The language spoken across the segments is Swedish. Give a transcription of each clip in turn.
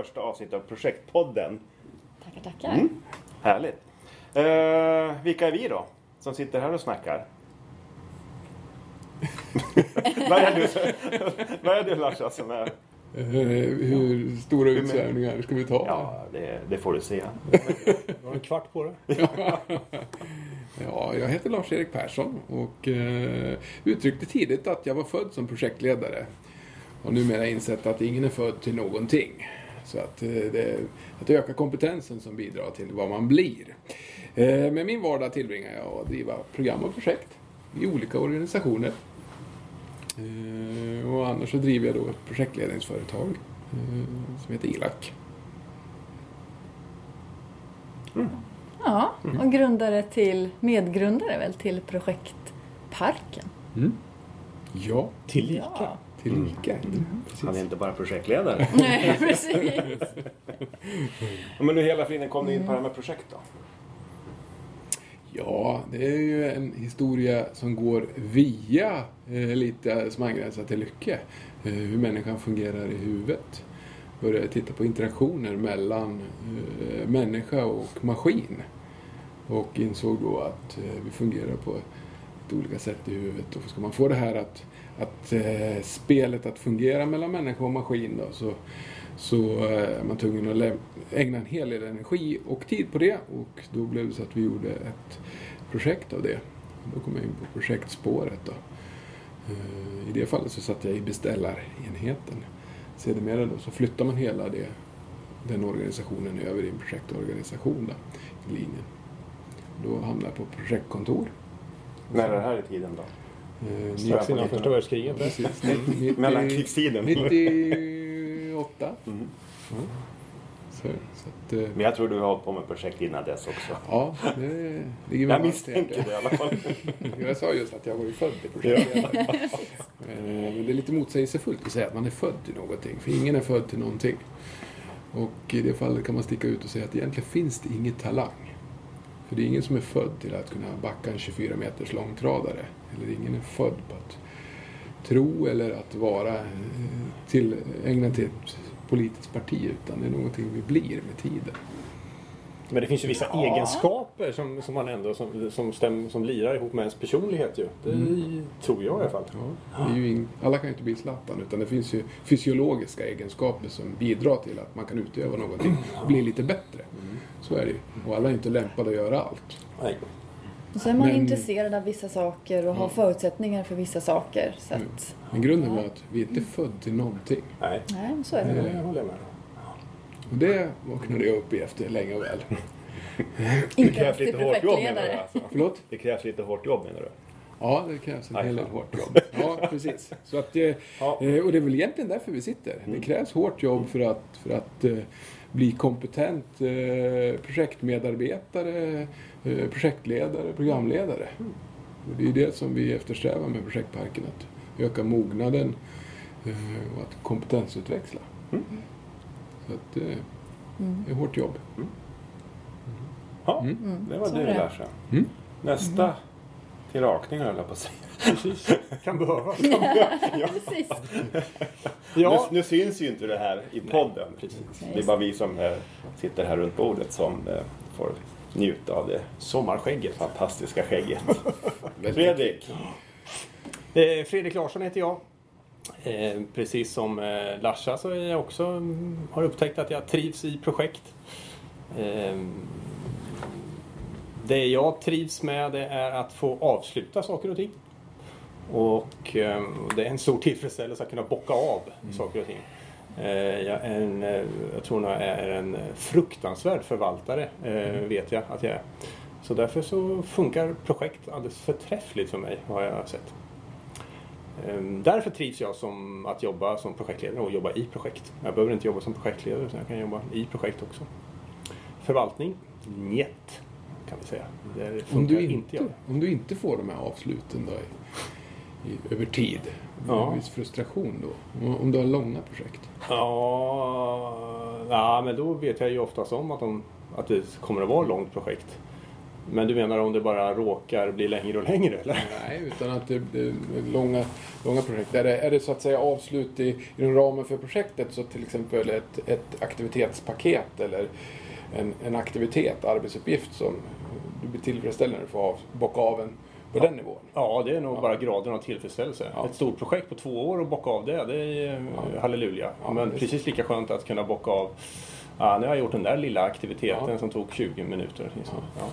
alltså första avsnittet av Projektpodden. Tackar, tackar. Mm. Härligt. Eh, vilka är vi då? Som sitter här och snackar? Vad är du, vad är du Larsa som är... Eh, hur stora utsvävningar ska vi ta? Ja, det, det får du se. Du har en kvart på det. Ja, jag heter Lars-Erik Persson och eh, uttryckte tidigt att jag var född som projektledare. Och numera insett att ingen är född till någonting. Så att, eh, det, att ökar kompetensen som bidrar till vad man blir. Eh, med min vardag tillbringar jag att driva program och projekt i olika organisationer. Eh, och annars så driver jag då ett projektledningsföretag som heter ILAC. Ja, och grundare till, medgrundare väl till projektparken. Ja, Tillika. Ja. Tillika. Precis. Han är inte bara projektledare. Nej, precis. Men hur hela friden kom ni in på det här med projekt då? Ja, det är ju en historia som går via eh, lite som angränsar till Lycke. Eh, hur människan fungerar i huvudet. Började titta på interaktioner mellan eh, människa och maskin. Och insåg då att eh, vi fungerar på olika sätt i huvudet. Och ska man få det här att, att eh, spelet att fungera mellan människa och maskin då, så, så eh, är man tvungen att ägna en hel del energi och tid på det. Och då blev det så att vi gjorde ett projekt av det. Då kom jag in på projektspåret. Då. Eh, I det fallet så satt jag i beställarenheten. Sedermera då så flyttar man hela det, den organisationen över i en projektorganisation då, i linjen. Då hamnar jag på projektkontor. När är det här i tiden då? Eh, Strax innan första världskriget. Precis. Nitt- Mellankrigstiden. 98. Mm. Så, så att, eh, Men jag tror du har hållit på med projekt innan dess också. ja, det ligger Jag misstänker det i alla fall. Jag sa just att jag var ju född till projektledare. Eh, Men det är lite motsägelsefullt att säga att man är född till någonting. För ingen är född till någonting. Och i det fallet kan man sticka ut och säga att egentligen finns det inget talang. För det är ingen som är född till att kunna backa en 24 meters långtradare. Eller ingen är född på att tro eller att vara eh, till, ägnad till ett politiskt parti. Utan det är någonting vi blir med tiden. Men det finns ju vissa egenskaper som, som man ändå som, som, stäm, som lirar ihop med ens personlighet ju. Det tror jag i alla fall. Ja, det är ju in, alla kan ju inte bli Zlatan utan det finns ju fysiologiska egenskaper som bidrar till att man kan utöva någonting och bli lite bättre. Så är det ju. Och alla är inte lämpade att göra allt. Nej. Och så är man Men- intresserad av vissa saker och har förutsättningar för vissa saker. Så att, Men grunden var att vi inte är född till någonting. Nej, nej, så är det. det håller jag med om. Och det vaknade jag upp i efter länge och väl. Det Inte krävs lite hårt jobb menar du alltså? Förlåt? Det krävs lite hårt jobb menar du? Ja, det krävs en hel del hårt jobb. Ja, precis. Så att, eh, Ja. eh, och det är väl egentligen därför vi sitter. Det krävs hårt jobb för att, för att eh, bli kompetent eh, projektmedarbetare, eh, projektledare, programledare. Och det är det som vi eftersträvar med projektparken. Att öka mognaden eh, och att kompetensutväxla. Så att, eh, det är hårt jobb. Ja, Mm. det var du. Larsa. Mm. Nästa till rakning höll jag på att säga. Precis. Kan behövas. Precis. Ja. Nu, nu syns ju inte det här i podden. Det är bara vi som eh, sitter här runt bordet som eh, får njuta av det Sommarskägget. fantastiska skägget. Fredrik, Eh, Fredrik Larsson heter jag. Eh, precis som eh, Larsa så är jag också, mm, har upptäckt att jag trivs i projekt. Eh, det jag trivs med det är att få avsluta saker och ting. Och eh, det är en stor tillfredsställelse att kunna bocka av saker och ting. Eh, jag, en, eh, jag tror jag är en fruktansvärd förvaltare, eh, vet jag att jag är. Så därför så funkar projekt alldeles förträffligt för mig, har jag sett. Ehm, Därför trivs jag som att jobba som projektledare och jobba i projekt. Jag behöver inte jobba som projektledare utan jag kan jobba i projekt också. Förvaltning? Njet, kan vi säga. Det Om funkar du, inte inte, jag. om du inte får de här avsluten då i, över tid, Ja. en viss frustration då? Om, om du har långa projekt? Ja, ja, men då vet jag ju oftast om att, de, att det kommer att vara ett långt projekt. Men du menar om det bara råkar bli längre och längre eller? Nej, utan att det blir långa, långa projekt. Är det, är det så att säga avslut i, inom ramen för projektet så till exempel ett, ett aktivitetspaket eller en, en aktivitet, arbetsuppgift som du blir tillfredsställd när du får av, bocka av en på den nivån? Ja, det är nog bara graden av tillfredsställelse. Ja. Ett stort projekt på två år och bocka av det, det är halleluja. Ja, Men är precis lika skönt att kunna bocka av, ja, nu har jag gjort den där lilla aktiviteten Ja. som tog 20 minuter. Liksom. Ja.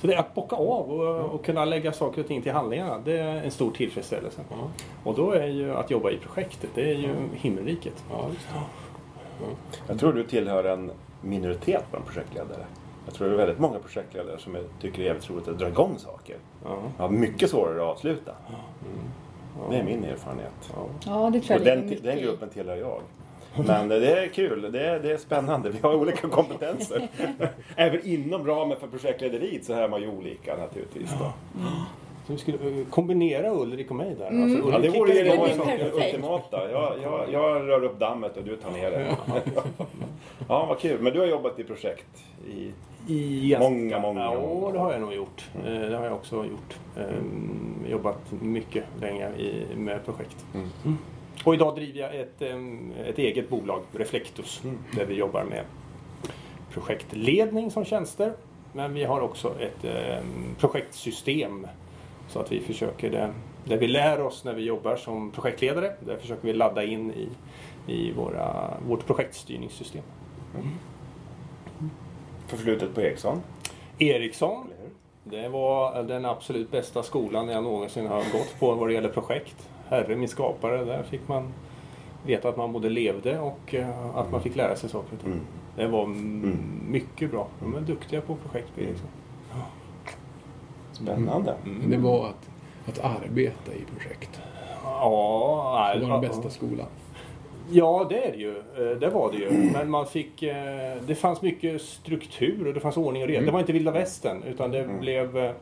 Så det är att bocka av och, och kunna lägga saker och ting till handlingarna, det är en stor tillfredsställelse. Ja, Och då är ju att jobba i projektet, det är ju himmelriket. ja. Jag tror du tillhör en minoritet bland projektledare. Jag tror det är väldigt många projektledare som tycker det är jävligt roligt att dra igång saker. Ja. Har mycket svårare att avsluta. Det är min erfarenhet. Ja. Ja, det tror Och jag den, den gruppen tillhör jag. Men det är kul, det är, det är spännande. Vi har olika kompetenser. Även inom ramen för projektlederiet så är man ju olika naturligtvis. Då. Så vi skulle eh, kombinera Ulrik och mig där. Mm. Alltså, Ja, det vore ju det ultimata. Jag, jag, jag rör upp dammet och du tar ner det. Ja, vad kul. Men du har jobbat i projekt i... I Många, många Ja, år. det har jag nog gjort. Eh, Det har jag också gjort. Ehm, Jobbat mycket länge i, med projekt. Mm. Och idag driver jag ett, em, ett eget bolag, Reflectus, Mm. där vi jobbar med projektledning som tjänster. Men vi har också ett em, projektsystem så att vi försöker det, det vi lär oss när vi jobbar som projektledare, det försöker vi ladda in i, i våra, vårt projektstyrningssystem. Förflutet på Ericsson. Ericsson? Det var den absolut bästa skolan jag någonsin har gått på vad det gäller projekt. Herre min skapare, där fick man veta att man både levde och eh, att man fick lära sig saker och ting. Mm. Det var mm. mycket bra. De är duktiga på projekt på Ericsson. Spännande. Det var att, att arbeta i projekt. Ja, Det var den bästa skolan. Ja, det är det ju. Eh, Det var det ju. Men man fick... eh, Det fanns mycket struktur och det fanns ordning och reda. Det var inte vilda västern utan det blev... eh,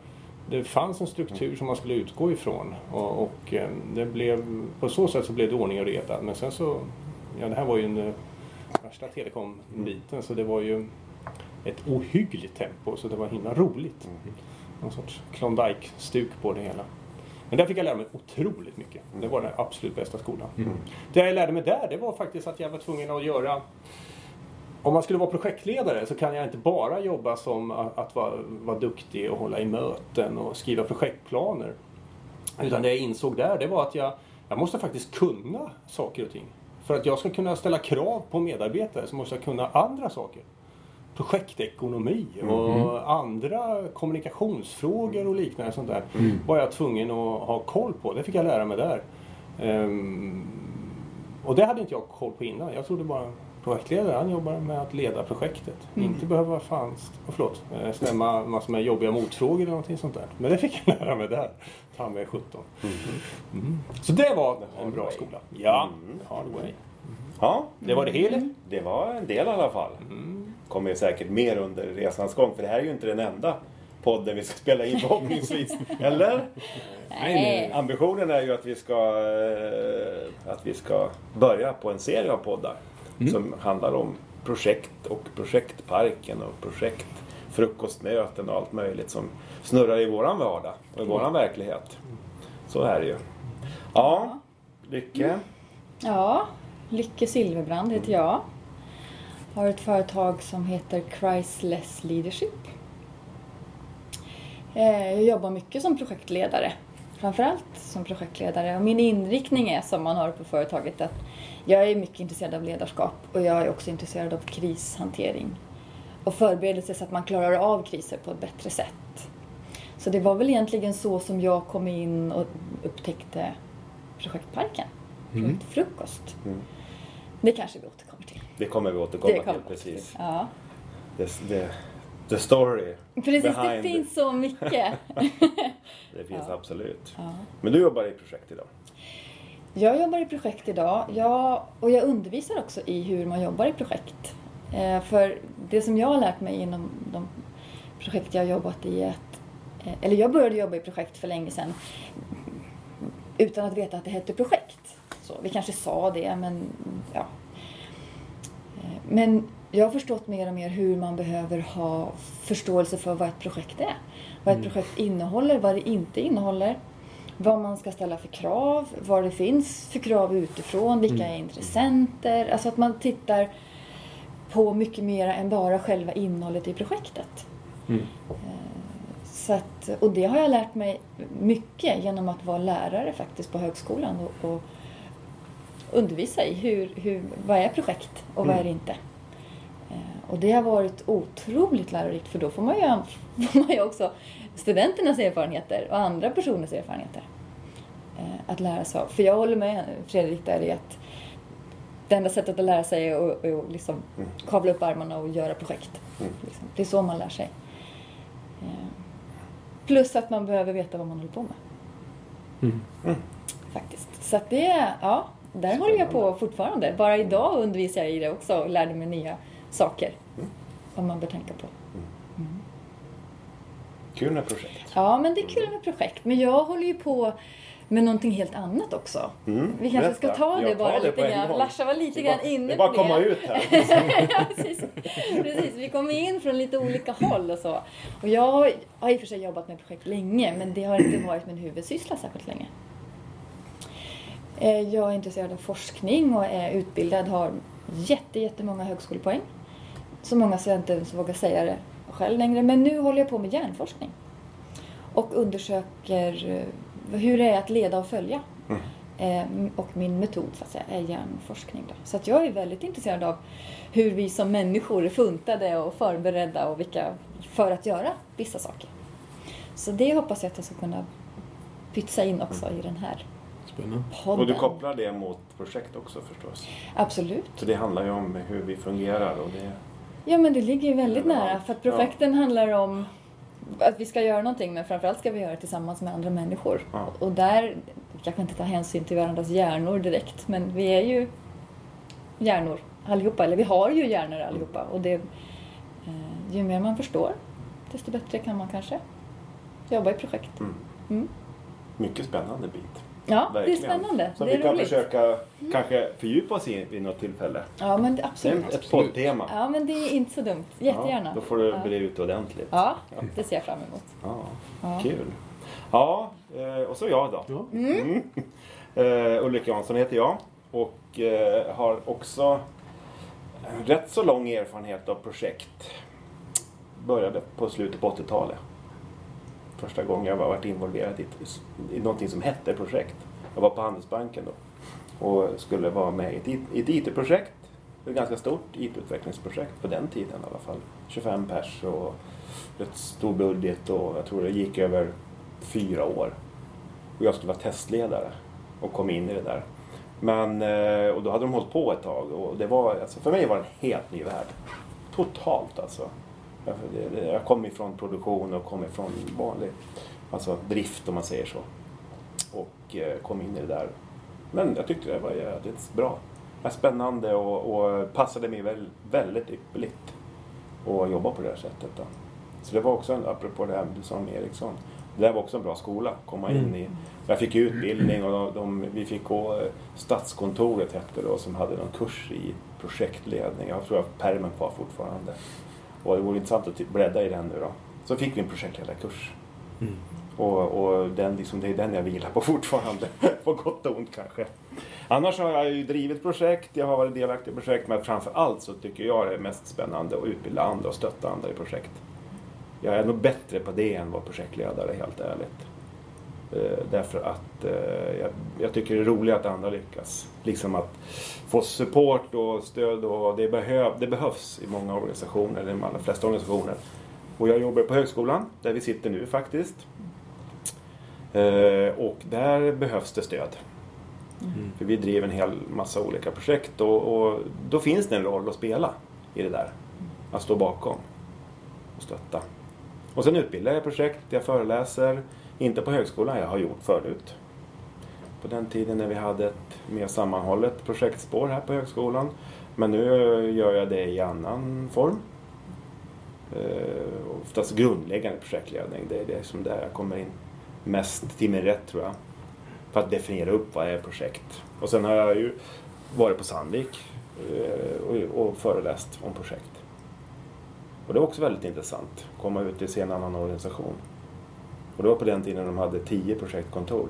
Det fanns en struktur som man skulle utgå ifrån. Och, och det blev... På så sätt så blev det ordning och reda. Men sen så... Ja, det här var ju den värsta telekom-biten så det var ju ett ohyggligt tempo så det var himla roligt. Någon sorts Klondike-stuk på det hela. Men där fick jag lära mig otroligt mycket. Det var den absolut bästa skolan. Det jag lärde mig där, det var faktiskt att jag var tvungen att göra om man skulle vara projektledare så kan jag inte bara jobba som att att vara, vara duktig och hålla i möten och skriva projektplaner. Utan det jag insåg där, det var att jag, jag måste faktiskt kunna saker och ting. För att jag ska kunna ställa krav på medarbetare så måste jag kunna andra saker. Projektekonomi och andra kommunikationsfrågor och liknande sånt där. Var jag tvungen att ha koll på. Det fick jag lära mig där. Ehm, och det hade inte jag koll på innan. Jag trodde bara projektledare, han jobbar med att leda projektet. Inte behöva fan, oh, förlåt, eh, stämma massor med jobbiga motfrågor eller någonting sånt där. Men det fick jag lära mig där. Ta mig 17. Mm. Så det var en bra skola. Ja, Mm. hard way. Ja, Det var det hela. det var en del i alla fall. Kommer säkert mer under resans gång. För det här är ju inte den enda podden vi ska spela in förhoppningsvis. Eller? Nej. Ambitionen är ju att vi ska, eh, att vi ska börja på en serie av poddar som handlar om projekt och projektparken och projekt, frukostmöten och allt möjligt som snurrar i våran vardag och i våran verklighet. Så är det ju. Ja, Lycke. Ja, Lycke Silverbrand heter jag. Har ett företag som heter Christless Leadership. Eh, Jag jobbar mycket som projektledare. Framförallt som projektledare. Och min inriktning är, som man har på företaget, att jag är mycket intresserad av ledarskap och jag är också intresserad av krishantering. Och förberedelse så att man klarar av kriser på ett bättre sätt. Så det var väl egentligen så som jag kom in och upptäckte projektparken. Projektfrukost. Mm. Det kanske vi återkommer till. Det kommer vi återkomma Det kommer till precis. Ja. Det, det, the story. Precis, det behind finns så mycket. Det finns Ja. absolut. Ja. Men du jobbar i projekt idag. Jag jobbar i projekt idag jag, och jag undervisar också i hur man jobbar i projekt. Eh, för det som jag har lärt mig inom de projekt jag har jobbat i är att, eh, eller jag började jobba i projekt för länge sedan utan att veta att det hette projekt. Så, vi kanske sa det, men ja. Eh, Men jag har förstått mer och mer hur man behöver ha förståelse för vad ett projekt är. Vad ett projekt innehåller, vad det inte innehåller. Vad man ska ställa för krav, vad det finns för krav utifrån, vilka är intressenter. Alltså att man tittar på mycket mer än bara själva innehållet i projektet. Mm. Så att, och det har jag lärt mig mycket genom att vara lärare faktiskt på högskolan och, och undervisa i hur, hur, vad är projekt och vad är det inte. Eh, Och det har varit otroligt lärorikt för då får man ju, får man ju också studenternas erfarenheter och andra personers erfarenheter eh, att lära sig av. För jag håller med Fredrik där i att det enda sättet att lära sig är att, att liksom kavla upp armarna och göra projekt. Liksom. Det är så man lär sig. Eh, Plus att man behöver veta vad man håller på med. Mm. Faktiskt. Så att det, ja, där håller jag på fortfarande. Bara idag undervisar jag i det också och lärde mig nya saker. Vad man bör tänka på. Kul med projekt. Ja, men det är kul med projekt. Men jag håller ju på med någonting helt annat också. Mm, Vi kanske ska ta det Jag bara det på lite grann. Larsa var lite Det grann inne Det är bara på komma det. ut här. ja, precis. precis. Vi kommer in från lite olika håll och så. Och jag har i och för sig jobbat med projekt länge, men det har inte varit min huvudsyssla särskilt länge. Eh, Jag är intresserad av forskning och är utbildad, har jätte, jättemånga högskolepoäng. Så många så jag inte ens vågar säga det själv längre. Men nu håller jag på med hjärnforskning. Och undersöker eh, hur det är att leda och följa. Eh, Och min metod så att säga, är hjärnforskning. Då. Så jag är väldigt intresserad av hur vi som människor är funtade och förberedda och vilka, för att göra vissa saker. Så det hoppas jag att jag ska kunna pytsa in också i den här Spännande. podden. Och du kopplar det mot projekt också förstås. Absolut. Så det handlar ju om hur vi fungerar och det... Ja, men det ligger ju väldigt Ja. nära. För att projekten handlar om att vi ska göra någonting, men framförallt ska vi göra det tillsammans med andra människor. Ja. Och där, vi kanske inte tar hänsyn till varandras hjärnor direkt, men vi är ju hjärnor allihopa, eller vi har ju hjärnor allihopa. Och det, eh, ju mer man förstår, desto bättre kan man kanske jobba i projekt. Mm. Mm. Mycket spännande bit. Ja, Verkligen. det är spännande. Som det är vi kan roligt. försöka kanske fördjupa oss i vid något tillfälle. Ja, men det, Det är absolut. ett Absolut. poddtema. Ja, men det är inte så dumt. Jättegärna. Ja, då får du ja. bre ut ordentligt. Ja, det ser jag fram emot. Ja, Ja. Kul. Ja, eh, och så jag då. Ja. Mm. Eh, Ulrik Jansson heter jag och eh, har också rätt så lång erfarenhet av projekt. Började på slutet på 80-talet. Första gången jag var varit involverad i, i någonting som hette projekt. Jag var på Handelsbanken då och skulle vara med i ett, IT-projekt. Ett ganska stort IT-utvecklingsprojekt på den tiden i alla fall. 25 pers och rätt stor budget och jag tror det gick över fyra år. Och jag skulle vara testledare och kom in i det där. Men, eh, och då hade de hållit på ett tag och det var, alltså för mig var det en helt ny värld. Totalt alltså. Jag, det- jag kom ifrån produktion och kom ifrån vanlig alltså drift om man säger så. Och eh, kom in i det där. Men jag tyckte det var jävligt bra. Det var spännande och, och passade mig väl, väldigt ypperligt att jobba på det här sättet. Då. Så det var också, en, apropå det här du sa om Ericsson, det där var också en bra skola att komma in i. Jag fick utbildning och de, de, vi fick gå eh, Statskontoret hette det då, som hade någon kurs i projektledning. Jag tror jag har pärmen kvar fortfarande. Och det vore intressant att ty- bläddra i den nu då. Så fick vi en projektledarkurs. Och, och den, liksom, det är den jag vilar på fortfarande. på gott och ont kanske. Annars har jag ju drivit projekt, jag har varit delaktig i projekt. Men framför allt så tycker jag det är mest spännande att utbilda andra och stötta andra i projekt. Jag är nog bättre på det än vad projektledare, helt ärligt. Eh, därför att eh, jag, jag tycker det är roligt att andra lyckas. Liksom att få support och stöd och det, behöv, det behövs i många organisationer, eller i de allra flesta organisationer. Och jag jobbar på högskolan, där vi sitter nu faktiskt. Eh, och där behövs det stöd. För vi driver en hel massa olika projekt och, och då finns det en roll att spela i det där. Att stå bakom och stötta. Och sen utbildar jag projekt, jag föreläser. Inte på högskolan, jag har gjort förut. På den tiden när vi hade ett mer sammanhållet projektspår här på högskolan. Men nu gör jag det i annan form. Eh, oftast grundläggande projektledning. Det är det som där jag kommer in mest till min rätt tror jag. För att definiera upp vad är projekt. Och sen har jag ju varit på Sandvik eh, och, föreläst om projekt. Och det är också väldigt intressant. Komma ut och se en annan organisation. Och det var på den tiden de hade tio projektkontor.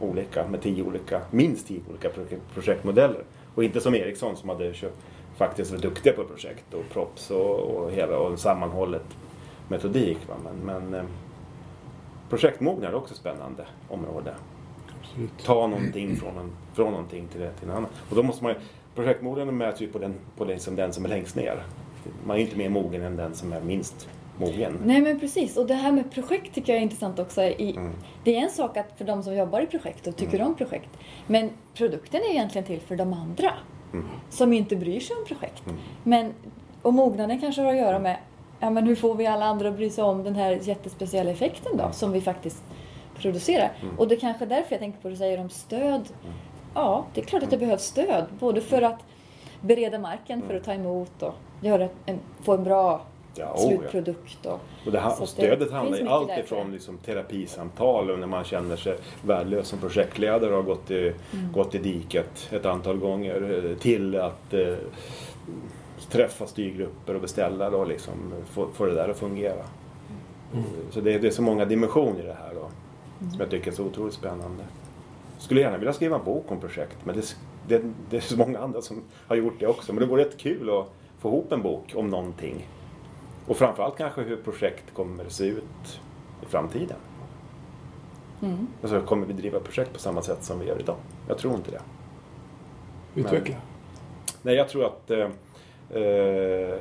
Olika, med tio olika, minst tio olika pro- projektmodeller. Och inte som Ericsson som hade kört, faktiskt var duktiga på projekt och props och, och hela och en sammanhållet metodik. Va? Men, men eh, projektmognad är också ett spännande område. Absolut. Ta någonting från, en, från någonting till, till en annan. Och då måste man ju, projektmognaden mäts ju på, den, på den, som, den som är längst ner. Man är inte mer mogen än den som är minst mogen. Nej men precis, och det här med projekt tycker jag är intressant också. I, Mm. Det är en sak att för de som jobbar i projekt och tycker om projekt. Men produkten är egentligen till för de andra. Mm. Som inte bryr sig om projekt. Men, och mognaden kanske har att göra med ja, men hur får vi alla andra att bry sig om den här jättespeciella effekten då som vi faktiskt producerar. Mm. Och det är kanske därför jag tänker på det du säger om stöd. Ja, det är klart att det behövs stöd. Både för att bereda marken för att ta emot och göra en, få en bra Mm. Ja, oh, ja. slutprodukt. Och, Och, det, och det stödet finns handlar ju mycket allt där, ifrån tror jag. liksom terapisamtal och när man känner sig värdelös som projektledare och har gått i, Mm. gått i diket ett antal gånger eh, till att eh, träffa styrgrupper och beställa och liksom få, få det där att fungera. Så det, är- det är så många dimensioner i det här då, som jag tycker är så otroligt spännande. Skulle gärna vilja skriva en bok om projekt men det, det, det är så många andra som har gjort det också. Men det vore rätt kul att få ihop en bok om någonting. Och framförallt kanske hur projekt kommer se ut i framtiden. Mm. Alltså kommer vi driva projekt på samma sätt som vi gör idag? Jag tror inte det. Utveckla. Nej, jag tror att eh, eh,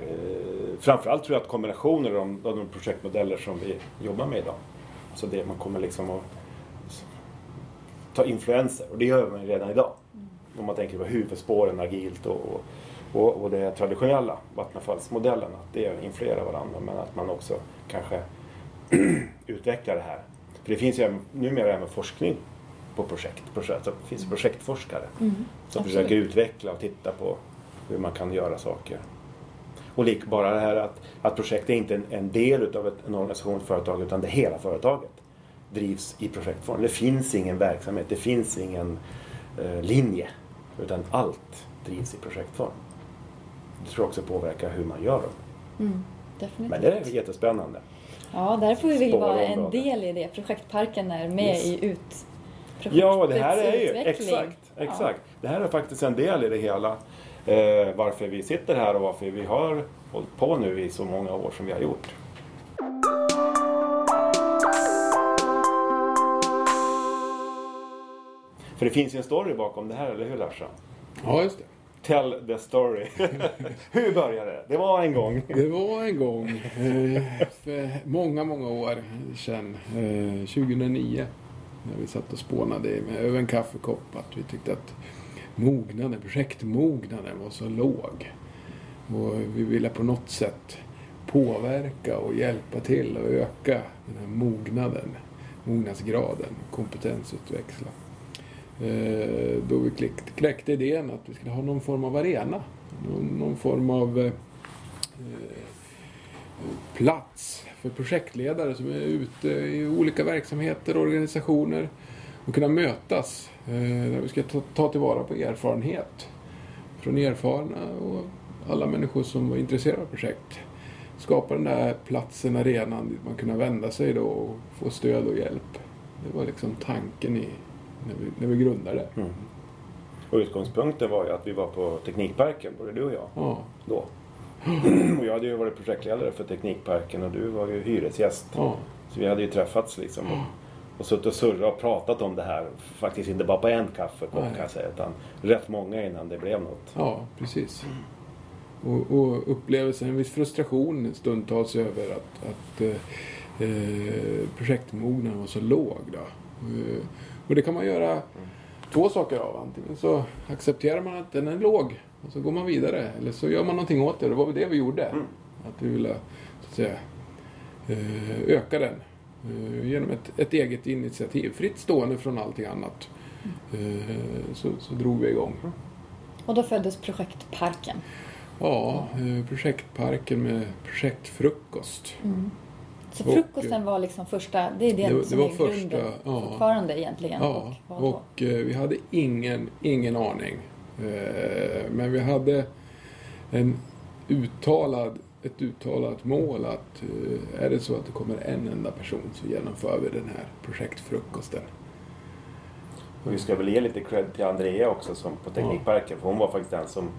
framförallt tror jag att kombinationer av de, av de projektmodeller som vi jobbar med idag. Så det man kommer liksom att ta influenser och det gör man redan idag. Om man tänker på huvudspåren agilt och, och, och det traditionella Vattenfallsmodellen. Att det influerar varandra men att man också kanske utvecklar det här. För det finns ju även- numera även forskning på projekt. projekt. Så det finns projektforskare som absolut. försöker utveckla och titta på hur man kan göra saker. Och lik, bara det här att, att projekt är inte en, en del utav ett, en organisation, ett företag, utan det hela företaget drivs i projektform. Det finns ingen verksamhet, det finns ingen eh, linje, utan allt drivs i projektform. Det tror jag också påverkar hur man gör dem. Mm, definitivt. Men det är jättespännande. Ja, därför vill vi vara en del i det. Projektparken är med Yes. i ut Ja, det här är ju exakt, exakt. Det här är faktiskt en del i det hela. Eh, varför vi sitter här och varför vi har hållit på nu i så många år som vi har gjort. För det finns ju en story bakom det här, eller hur Larsa? Ja, just det. Tell the story. hur började det? Det var en gång. Det var en gång eh, för många, många år sedan, eh, 2009, när vi satt och spånade över en kaffekopp att vi tyckte att mognaden, projektmognaden var så låg. Och vi ville på något sätt påverka och hjälpa till att öka den här mognaden, mognadsgraden, kompetensutveckla. Eh, då vi kläckte, kläckte idén att vi skulle ha någon form av arena. Någon, någon form av eh, eh, plats för projektledare som är ute i olika verksamheter och organisationer och kunna mötas. Eh, där vi ska ta, ta tillvara på erfarenhet från erfarna och alla människor som var intresserade av projekt. Skapa den där platsen, arenan dit man kunde vända sig då och få stöd och hjälp. Det var liksom tanken i, när, vi, när vi grundade. Mm. Och utgångspunkten var ju att vi var på Teknikparken, både du och jag, Ja, då. och jag hade ju varit projektledare för Teknikparken och du var ju hyresgäst. ja, Så vi hade ju träffats liksom och, och suttit och surrat och pratat om det här. Faktiskt inte bara på en kaffekopp Nej. kan jag säga, utan rätt många innan det blev något. ja precis. Och, och upplevelsen, en viss frustration stundtals över att, att eh, eh, projektmognaden var så låg. Då. Och det kan man göra två saker av. Antingen så accepterar man att den är låg och så går man vidare. Eller så gör man någonting åt det. Det var väl det vi gjorde. Att vi ville så att säga, eh, öka den. Eh, genom ett, ett eget initiativ. Fritt stående från allting annat. Eh, så, så drog vi igång. Och då föddes projektparken. Ja, projektparken med projektfrukost. Så Och, frukosten var liksom första, det är det, det som det var är första, grunden ja. fortfarande egentligen. Ja, och och eh, vi hade ingen, ingen aning. Eh, men vi hade en uttalad ett uttalat mål att eh, är det så att det kommer en enda person så genomför vi den här projektfrukosten. Och vi ska väl ge lite cred till Andrea också som på Teknikparken. För hon var faktiskt den som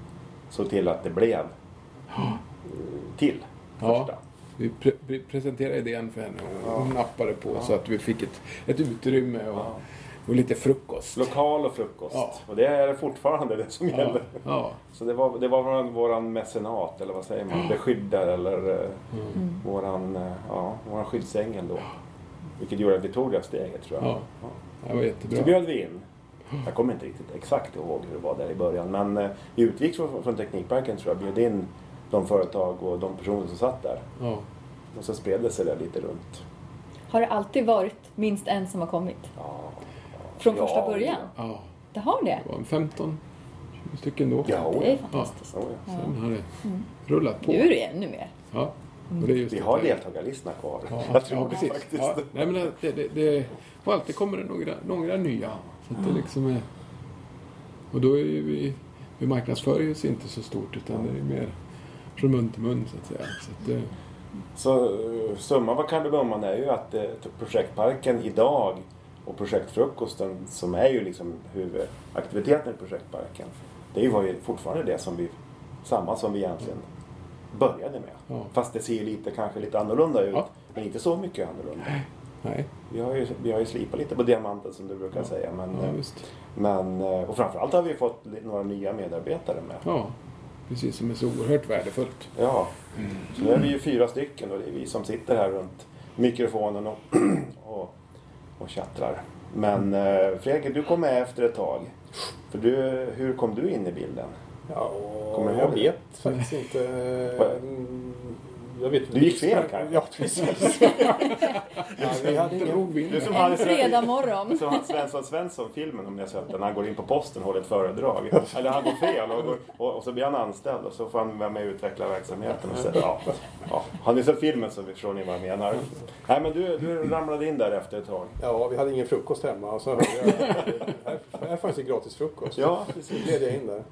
såg till att det blev till. Ja. Vi pre pre presenterade idén för henne och hon nappade på så att vi fick ett, ett utrymme och, Ja. och lite frukost. Lokal och frukost. Ja. Och det är fortfarande det som Ja, gäller. ja. Så det var, det var våran, våran mecenat, eller vad säger man? Beskyddare eller eh, Mm. våran, eh, ja, våran skyddsängel då. Vilket gjorde att vi tog det steget tror jag. Ja. Det var jättebra. Så bjöd vi in. Jag kommer inte riktigt exakt ihåg hur det var där i början. Men eh, vi utgick från, från Teknikparken tror jag. Bjöd in de företag och de personer som satt där. Ja. Och så spred det sig där lite runt. Har det alltid varit minst en som har kommit? Ja, Från Ja, första början? ja, Det har det? det var en 15 20 stycken då. Ja, Det är fantastiskt. Ja, ja. Sen har det rullat på. Nu är det ännu mer. Ja. Och det är just Vi har deltagarlistorna kvar. Ja, jag tror ja, precis. faktiskt. Ja, nej, men det, det, det, och alltid kommer det några, några nya. Så att det liksom är, och då är ju vi, vi marknadsför ju oss inte så stort utan det är mer från mun till mun så att säga. Så att det, Så eh, summan vad kardemumman är ju att eh, projektparken idag och projektfrukosten som är ju liksom huvudaktiviteten i projektparken. Det var ju fortfarande det som vi, samma som vi egentligen började med. Ja. Fast det ser ju lite, kanske lite annorlunda ut. Ja. Men inte så mycket annorlunda. nej, Vi har ju, vi har ju slipat lite på diamanten som du brukar säga. Men, ja eh, visst. men, eh, och framförallt har vi fått några nya medarbetare med. Precis som är så oerhört värdefullt. Ja, så nu är vi ju fyra stycken och det är vi som sitter här runt mikrofonen och, och, och tjattrar. Men eh, Fredrik, du kom med efter ett tag. För du, hur kom du in i bilden? Ja, Kommer du jag vet faktiskt inte. Jag vet, Du gick fel kanske? Ja, precis. ja, vi hade ingen... In Du som det? hade En fredag morgon. Som han Svensson Svensson-filmen om ni har sett den. Han går in på posten och håller ett föredrag. Eller han går fel och, går- och, och så blir han anställd och så får han vara med och utveckla verksamheten. Och så, ja, ja. Har ni sett filmen så förstår ni vad jag menar. Nej men du, du ramlade in där efter ett tag. Ja, vi hade ingen frukost hemma. Och så hörde jag här, här fanns det gratis frukost. Ja, Så precis. gled jag in där.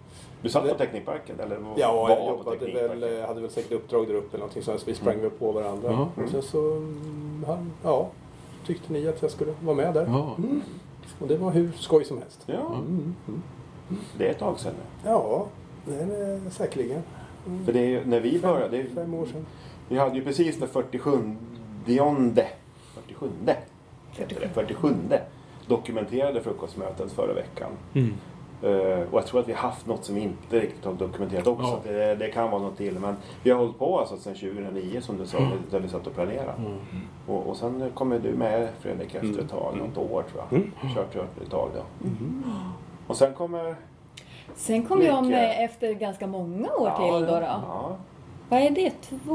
Du satt på Teknikparken? Eller var Ja, var jag jobbade väl, hade väl säkert uppdrag där uppe eller någonting så vi sprang väl på varandra. Ja. Och sen så, mm, han, ja, tyckte ni att jag skulle vara med där. Ja, Och det var hur skoj som helst. Ja, Mm. det är ett tag sedan nu. Ja, det är det säkerligen. För det är ju, när vi började, det är, Fem år sedan. vi hade ju precis det 47 47 heter det, 47 dokumenterade frukostmötet förra veckan. mm. Eh, och jag tror att vi har haft något som vi inte riktigt har dokumenterat också. Ja. Det, det kan vara något till. Men vi har hållit på alltså sedan 2009 som du sa, där vi satt och planerade. Mm. Och, och sen kommer du med Fredrik efter ett tag, något år tror jag. Kört, kört ett tag då. Och sen kommer... Sen kom jag med efter ganska många år till då. då. Ja, Vad är det? Två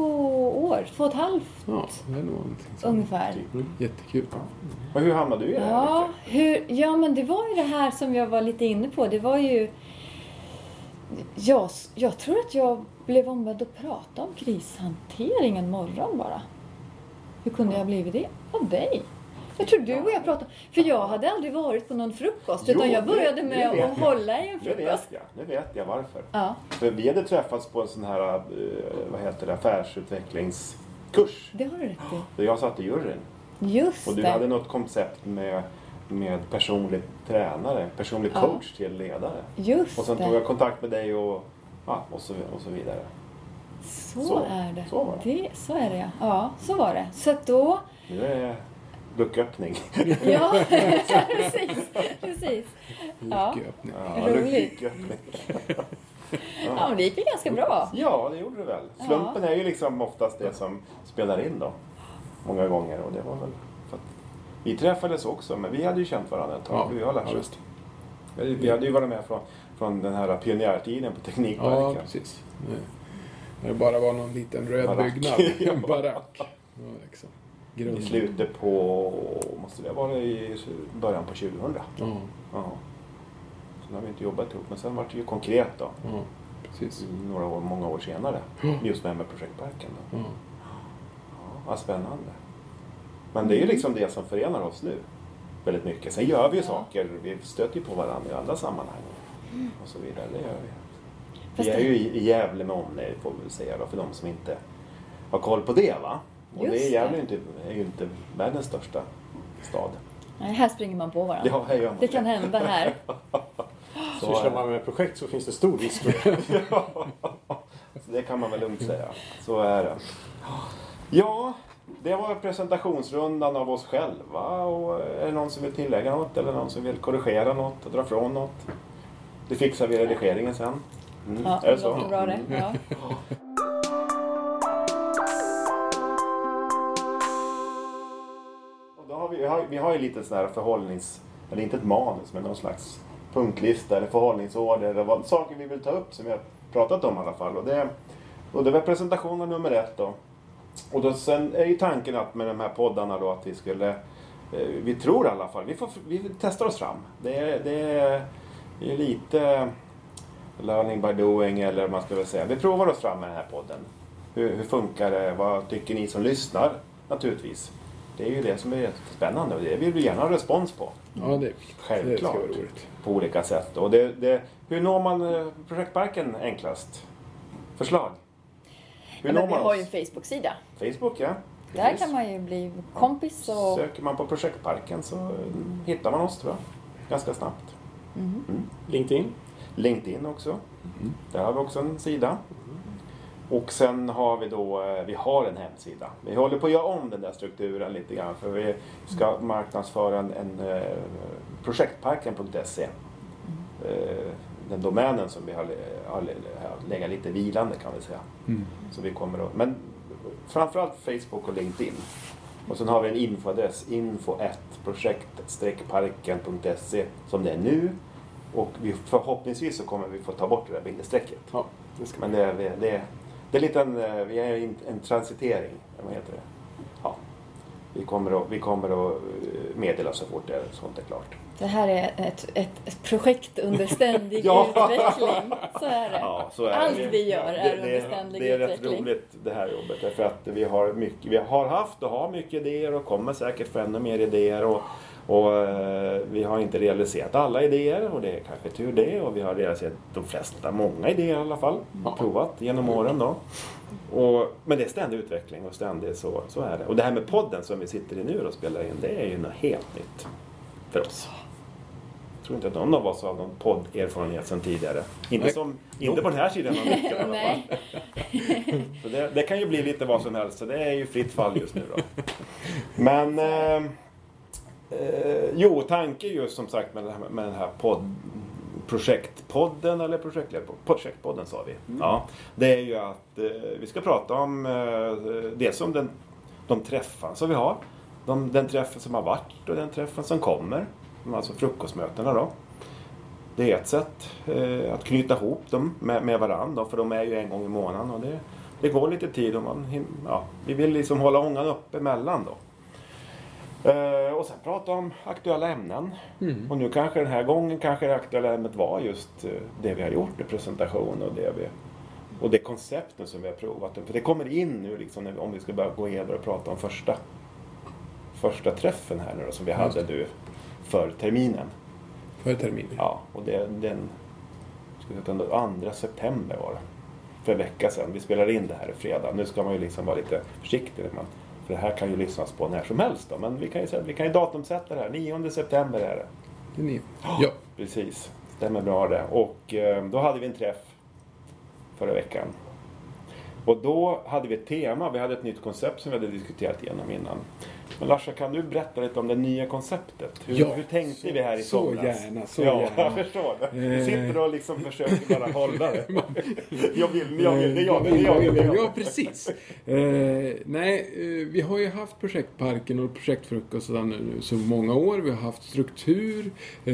år? Två och ett halvt ja, det är nog någonting som ungefär. typ. jättekul. Och hur hamnade du i det här? Ja, hur, ja, men det var ju det här som jag var lite inne på. Det var ju... Jag, jag tror att jag blev ombedd att prata om krishantering en morgon bara. Hur kunde jag blivit det? Av dig. Jag tror du och jag pratade. För jag hade aldrig varit på någon frukost. Utan Jo, jag började med vet att jag. hålla i en Nu vet frukost. jag. Nu vet jag varför. Ja, För vi hade träffats på en sån här, eh, vad heter det, affärsutvecklingskurs. det har du rätt i. Där jag satt i juryn. Just Och du det. hade något koncept med, med personlig tränare, personlig Ja. coach till ledare. Just Och sen det. tog jag kontakt med dig och, ja, och, så, och så vidare. Så, Så- är det. så var det. det. Så är det ja. Ja, så var det. Så då... Nu är lucköppning. Ja, precis. Ja. Ja, Roligt. lucköppning. ja, men det gick väl ganska bra. Ja, det gjorde det väl. Slumpen är ju liksom oftast det som spelar in då. Många gånger. Och det var väl för att vi träffades också, men vi hade ju känt varandra ett tag. vi har lärt ja, oss. visst. Vi vi hade ju varit med från, från den här pionjärtiden på Ja, Teknikparken. precis. När det bara var någon liten röd Barack. byggnad. En barack. Ja, liksom. I Grund. slutet på, måste det vara i början på 2000. Ja, Ja. Sen har vi inte jobbat ihop, men sen var det ju konkret då. ja, precis. Några år, många år senare. Mm. Just med, med projektparken då. Ja. Ja, spännande. Men det är ju liksom det som förenar oss nu. Väldigt mycket. Sen gör vi ju saker. Vi stöter ju på varandra i andra sammanhang. Och så vidare. Det gör vi. Fast vi är ju i i Gävle med omnejd får vi väl säga då, för de som inte ha koll på det va. Och Just det. Gävle är ju inte, är ju inte världens största stad. Nej, här springer man på varandra. Ja, här gör man det kan hända här. Så, Sysslar man med projekt så finns det stor risk för det. så det kan man väl lugnt säga. Så är det. Ja, det var presentationsrundan av oss själva. Och är det någon som vill tillägga något eller någon som vill korrigera något, dra från något? Det fixar vi i redigeringen sen. Mm. Ja, är det det så? låter bra det. Ja. vi, har, ju lite sån här förhållnings... Eller inte ett manus, men någon slags punktlista eller förhållningsorder. Eller vad, saker vi vill ta upp som vi har pratat om i alla fall. Och det, och det var presentationen nummer ett då. Och då sen är ju tanken att med de här poddarna då att vi skulle... Eh, vi tror i alla fall, vi, får, vi testar oss fram. Det är, det är ju lite learning by doing eller vad man ska väl säga. Vi provar oss fram med den här podden. Hur, hur funkar det? Vad tycker ni som lyssnar? Naturligtvis. Det är ju det som är spännande och det vill vi gärna ha respons på. Ja, det är. Självklart. Det ska roligt. På olika sätt. Och det, det, hur når man eh, projektparken enklast? Förslag? Hur Ja, når men vi man har ju en Facebook-sida. Facebook ja. Där Precis. kan man ju bli kompis och... Söker man på projektparken så eh, hittar man oss tror jag. Ganska snabbt. LinkedIn. LinkedIn också. Där har vi också en sida. Och sen har vi då, eh, vi har en hemsida. Vi håller på att göra om den där strukturen lite grann för vi ska marknadsföra en, en eh, projektparken.se. Eh, Den domänen som vi har, har legat lite vilande kan vi säga. Mm. Så vi kommer att, men framförallt Facebook och LinkedIn. Och sen har vi en infoadress, info projekt-parken.se som det är nu. Och vi, förhoppningsvis så kommer vi få ta bort det där bindestrecket. Ja, det ska Men det, det, det, är lite en, eh, vi är en, en transitering, vad heter det? Ja. Vi kommer att, vi kommer att eh, meddela så fort det, sånt är klart. Det här är ett, ett, projekt under ständig Ja. utveckling. Så är det. Ja, så är Allt det. vi gör är det, under ständig Det är rätt utveckling. roligt det här jobbet därför att vi har, mycket, vi har haft och har mycket idéer och kommer säkert få ännu mer idéer. Och, och eh, vi har inte realiserat alla idéer och det är kanske tur det. Och vi har realiserat de flesta, många idéer i alla fall. Provat genom åren då. Och, men det är ständig utveckling och ständigt så, så är det. Och det här med podden som vi sitter i nu och spelar in, det är ju något helt nytt för oss. Jag tror inte att någon av oss har någon podderfarenhet sedan tidigare. Inte, som, inte på den här sidan av micken i. Så det, det kan ju bli lite vad som helst, så det är ju fritt fall just nu då. Men... Eh, eh, jo, tanken just som sagt med, det här, med den här podd, projektpodden eller projektpodden sa vi. Ja, det är ju att eh, vi ska prata om eh, det som den, de träffar som vi har. De, den träffen som har varit och den träffen som kommer. Alltså frukostmötena då. Det är ett sätt eh, att knyta ihop dem med, med varandra. För de är ju en gång i månaden. Och det, det går lite tid och man, ja, vi vill liksom hålla ångan uppe emellan då. Eh, och sen prata om aktuella ämnen. Och nu kanske den här gången kanske det aktuella ämnet var just eh, det vi har gjort med presentation och det vi och det koncepten som vi har provat. För det kommer in nu liksom vi, om vi ska börja gå igenom och prata om första första träffen här nu då, som vi hade nu för terminen. För terminen. Ja, och det, den ska vi säga, den 2 september var det. För en vecka sedan. Vi spelar in det här i fredag. Nu ska man ju liksom vara lite försiktig. när Man, för det här kan ju lyssnas på när som helst. Då. Men vi kan ju, vi kan ju datumsätta det här. 9 september är det. Det är ni. Ja. Precis. Stämmer bra det. Och eh, då hade vi en träff förra veckan. Och då hade vi ett tema. Vi hade ett nytt koncept som vi hade diskuterat igenom innan. Men Larsa, kan du berätta lite om det nya konceptet? Hur, Ja, hur tänkte så- vi här i så somras? gärna, så ja, gärna. jag förstår det. Du Eh. sitter och liksom försöker bara hålla det. Jag vill, jag vill, det jag, det är jag, det jag. Ja, precis. Eh, nej, eh, vi har ju haft projektparken och projektfrukostarna nu så många år. Vi har haft struktur eh,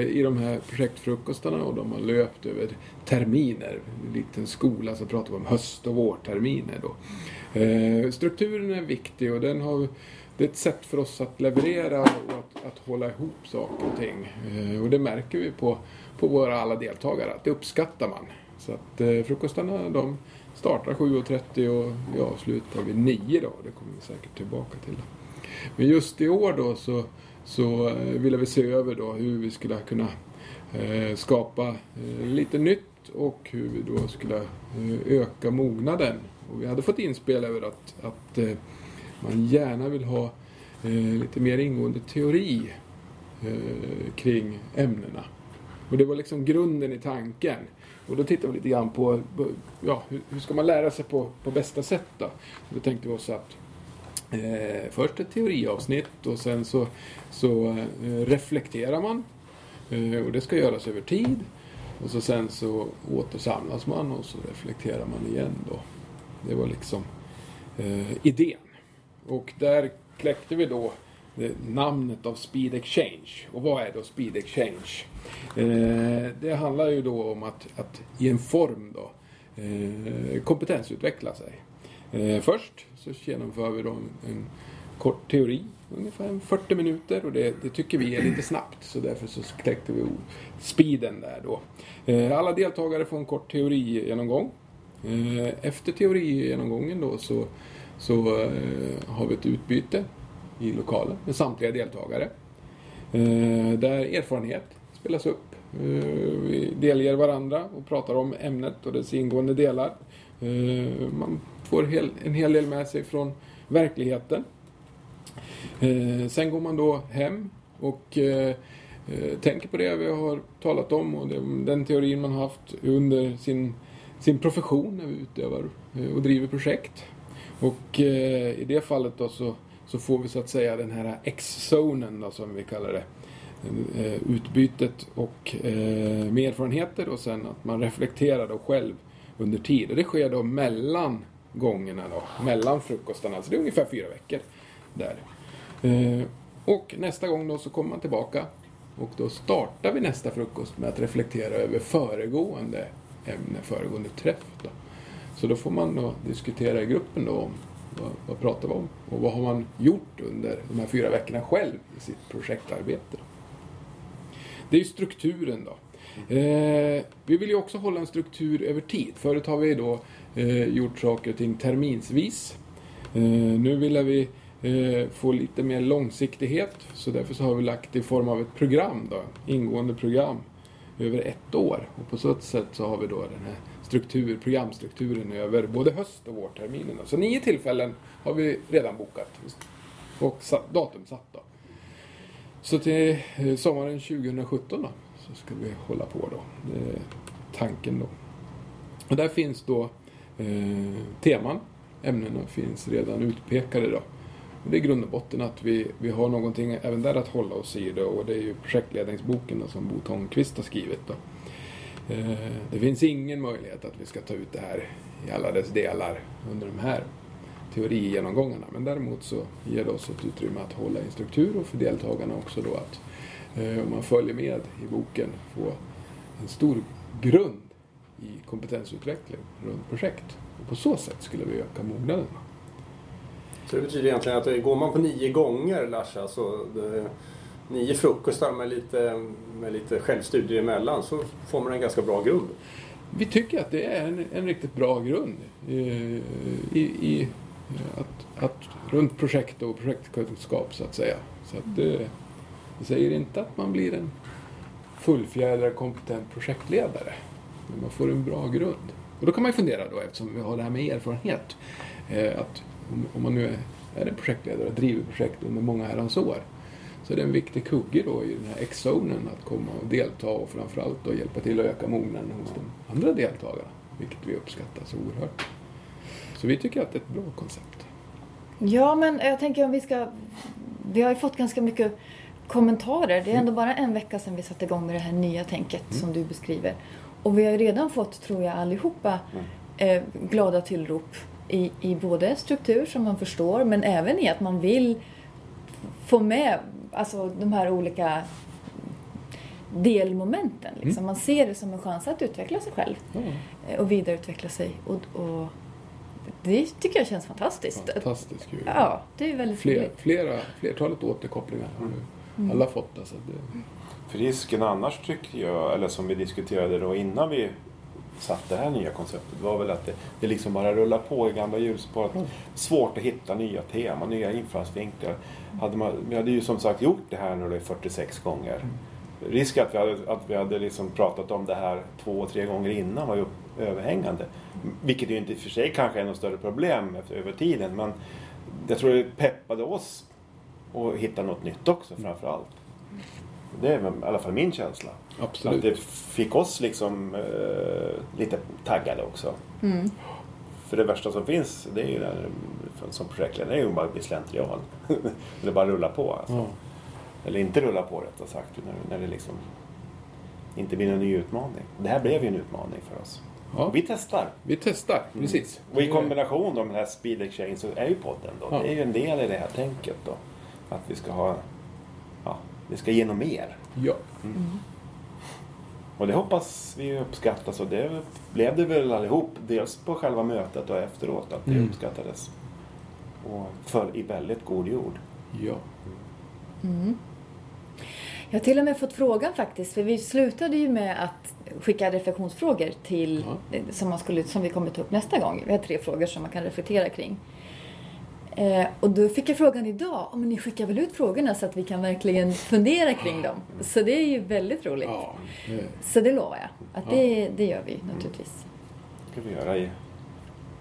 i de här projektfrukostarna och de har löpt över terminer. En liten skola så pratar vi om höst och vårterminer då. Eh, strukturen är viktig och den har det är ett sätt för oss att leverera och att, att hålla ihop saker och ting. Eh, och det märker vi på, på våra alla deltagare att det uppskattar man. Så att eh, frukostarna de startar 7.30 och vi avslutar vid 9 då. Det kommer vi säkert tillbaka till. Men just i år då så, så eh, ville vi se över då hur vi skulle kunna eh, skapa eh, lite nytt och hur vi då skulle eh, öka mognaden. Och vi hade fått inspel över att, att eh, man gärna vill ha eh, lite mer ingående teori kring ämnena. Och det var liksom grunden i tanken. Och då tittade vi lite grann på ja, hur, ska man lära sig på, på bästa sätt då? Och Då tänkte vi oss att eh, först ett teoriavsnitt och sen så, så eh, reflekterar man. Eh, och det ska göras över tid. Och så sen så återsamlas man och så reflekterar man igen då. Det var liksom eh, idén. Och där kläckte vi då eh, namnet av Speed Exchange. Och vad är då Speed Exchange? Eh, det handlar ju då om att, att i en form då eh, kompetensutveckla sig. Eh, först så genomför vi då en, en kort teori, ungefär 40 minuter och det, det, tycker vi är lite snabbt så därför så kläckte vi speeden där då. Eh, alla deltagare får en kort teorigenomgång. Eh, efter teorigenomgången då så, så eh, har vi ett utbyte i lokalen med samtliga deltagare. Där erfarenhet spelas upp. Vi delger varandra och pratar om ämnet och dess ingående delar. Man får en hel del med sig från verkligheten. Eh, sen går man då hem och eh, eh, tänker på det vi har talat om och den teorin man haft under sin sin profession när vi utövar eh, och driver projekt. Och eh, i det fallet då så, så får vi så att säga den här X-zonen då som vi kallar det. Eh, utbytet och med erfarenheter och sen att man reflekterar då själv under tid. Och det sker då mellan gångerna då, mellan frukostarna. Alltså det är ungefär fyra veckor där. Eh, och nästa gång då så kommer man tillbaka och då startar vi nästa frukost med att reflektera över föregående ämne föregående träff. Då. Så då får man då diskutera i gruppen då om vad, vad pratar vi om och vad har man gjort under de här fyra veckorna själv i sitt projektarbete. Det är ju strukturen då. Eh, vi vill ju också hålla en struktur över tid. Förut har vi då eh, gjort saker och ting terminsvis. Eh, nu vill vi eh, Eh, få lite mer långsiktighet så därför så har vi lagt det i form av ett program då, ingående program över ett år. Och på så sätt så har vi då den här struktur, programstrukturen över både höst och vårterminen. Så nio tillfällen har vi redan bokat och satt, datum satt då. Så till eh, sommaren 2017 då, så ska vi hålla på då. Det är tanken då. Och där finns då eh, teman. Ämnena finns redan utpekade då. Det är i grund och botten att vi, vi har någonting även där att hålla oss i. Då, och det är ju projektledningsboken då, som Bo Tångqvist har skrivit. Då. Eh, det finns ingen möjlighet att vi ska ta ut det här i alla dess delar under de här teorigenomgångarna. Men däremot så ger det oss ett utrymme att hålla i en struktur och för deltagarna också då att eh, om man följer med i boken få en stor grund i kompetensutveckling runt projekt. Och på så sätt skulle vi öka mognaden. Så det betyder egentligen att eh, går man på nio gånger Larsa, så det, nio frukostar med lite, med lite självstudier emellan så får man en ganska bra grund. Vi tycker att det är en, en riktigt bra grund i, i, i att, att, runt projekt och projektkunskap så att säga. Så att det, det säger inte att man blir en fullfjädrad kompetent projektledare. Men man får en bra grund. Och då kan man ju fundera då eftersom vi har det här med erfarenhet. Eh, att om man nu är, är en projektledare och driver projekt under många herrans år så är det en viktig kugge då i den här X-zonen att komma och delta och framförallt då hjälpa till att öka mognaden hos de andra deltagarna. Vilket vi uppskattar så oerhört. Så vi tycker att det är ett bra koncept. Ja, men jag tänker om vi ska... Vi har ju fått ganska mycket kommentarer. Det är ändå bara en vecka sedan vi satte igång med det här nya tänket mm. som du beskriver. Och vi har ju redan fått, tror jag allihopa, mm. eh, glada tillrop i, i både struktur som man förstår men även i att man vill få med alltså, de här olika delmomenten. Liksom. Mm. Man ser det som en chans att utveckla sig själv mm. och vidareutveckla sig. Och, och, det tycker jag känns fantastiskt. Fantastiskt kul. Ja, det är väldigt Fler, roligt. Flera, flertalet återkopplingar har mm. alla fått. Alltså det... För risken annars tycker jag, eller som vi diskuterade då innan vi satt det här nya konceptet var väl att det, det liksom bara rullar på i gamla hjulspår. Mm. Svårt att hitta nya teman, nya infallsvinklar. Hade man, vi hade ju som sagt gjort det här nu 46 gånger. risk att vi hade, att vi hade liksom pratat om det här två, tre gånger innan var ju överhängande. Vilket ju inte i och för sig kanske är något större problem efter, över tiden. Men jag tror det peppade oss att hitta något nytt också framför allt. Det är i alla fall min känsla. Absolut. Att det fick oss liksom eh, lite taggade också. Mm. För det värsta som finns, det är ju där, som projektledare, det är ju bara att bli slentrian. Eller bara rulla på. Alltså. Ja. Eller inte rulla på rättare sagt. När, när det liksom inte blir en ny utmaning. Det här blev ju en utmaning för oss. Ja. Vi testar. Vi testar, precis. Och i kombination då med den här Speed Exchange så är ju podden då. Ja. Det är ju en del i det här tänket då. Att vi ska ha, vi ska ge något mer. Ja. Och det hoppas vi uppskattas och det blev det väl allihop. Dels på själva mötet och efteråt att det Mm. uppskattades. Och föll i väldigt god jord. Ja. Jag har till och med fått frågan faktiskt, för vi slutade ju med att skicka reflektionsfrågor till, Ja. eh, som, man skulle, som vi kommer ta upp nästa gång. Vi har tre frågor som man kan reflektera kring. Eh, och då fick jag frågan idag, om ni skickar väl ut frågorna så att vi kan verkligen fundera kring dem. Så det är ju väldigt roligt. ja. eh, Så det lovar jag, att det, det gör vi naturligtvis. Det ska vi göra i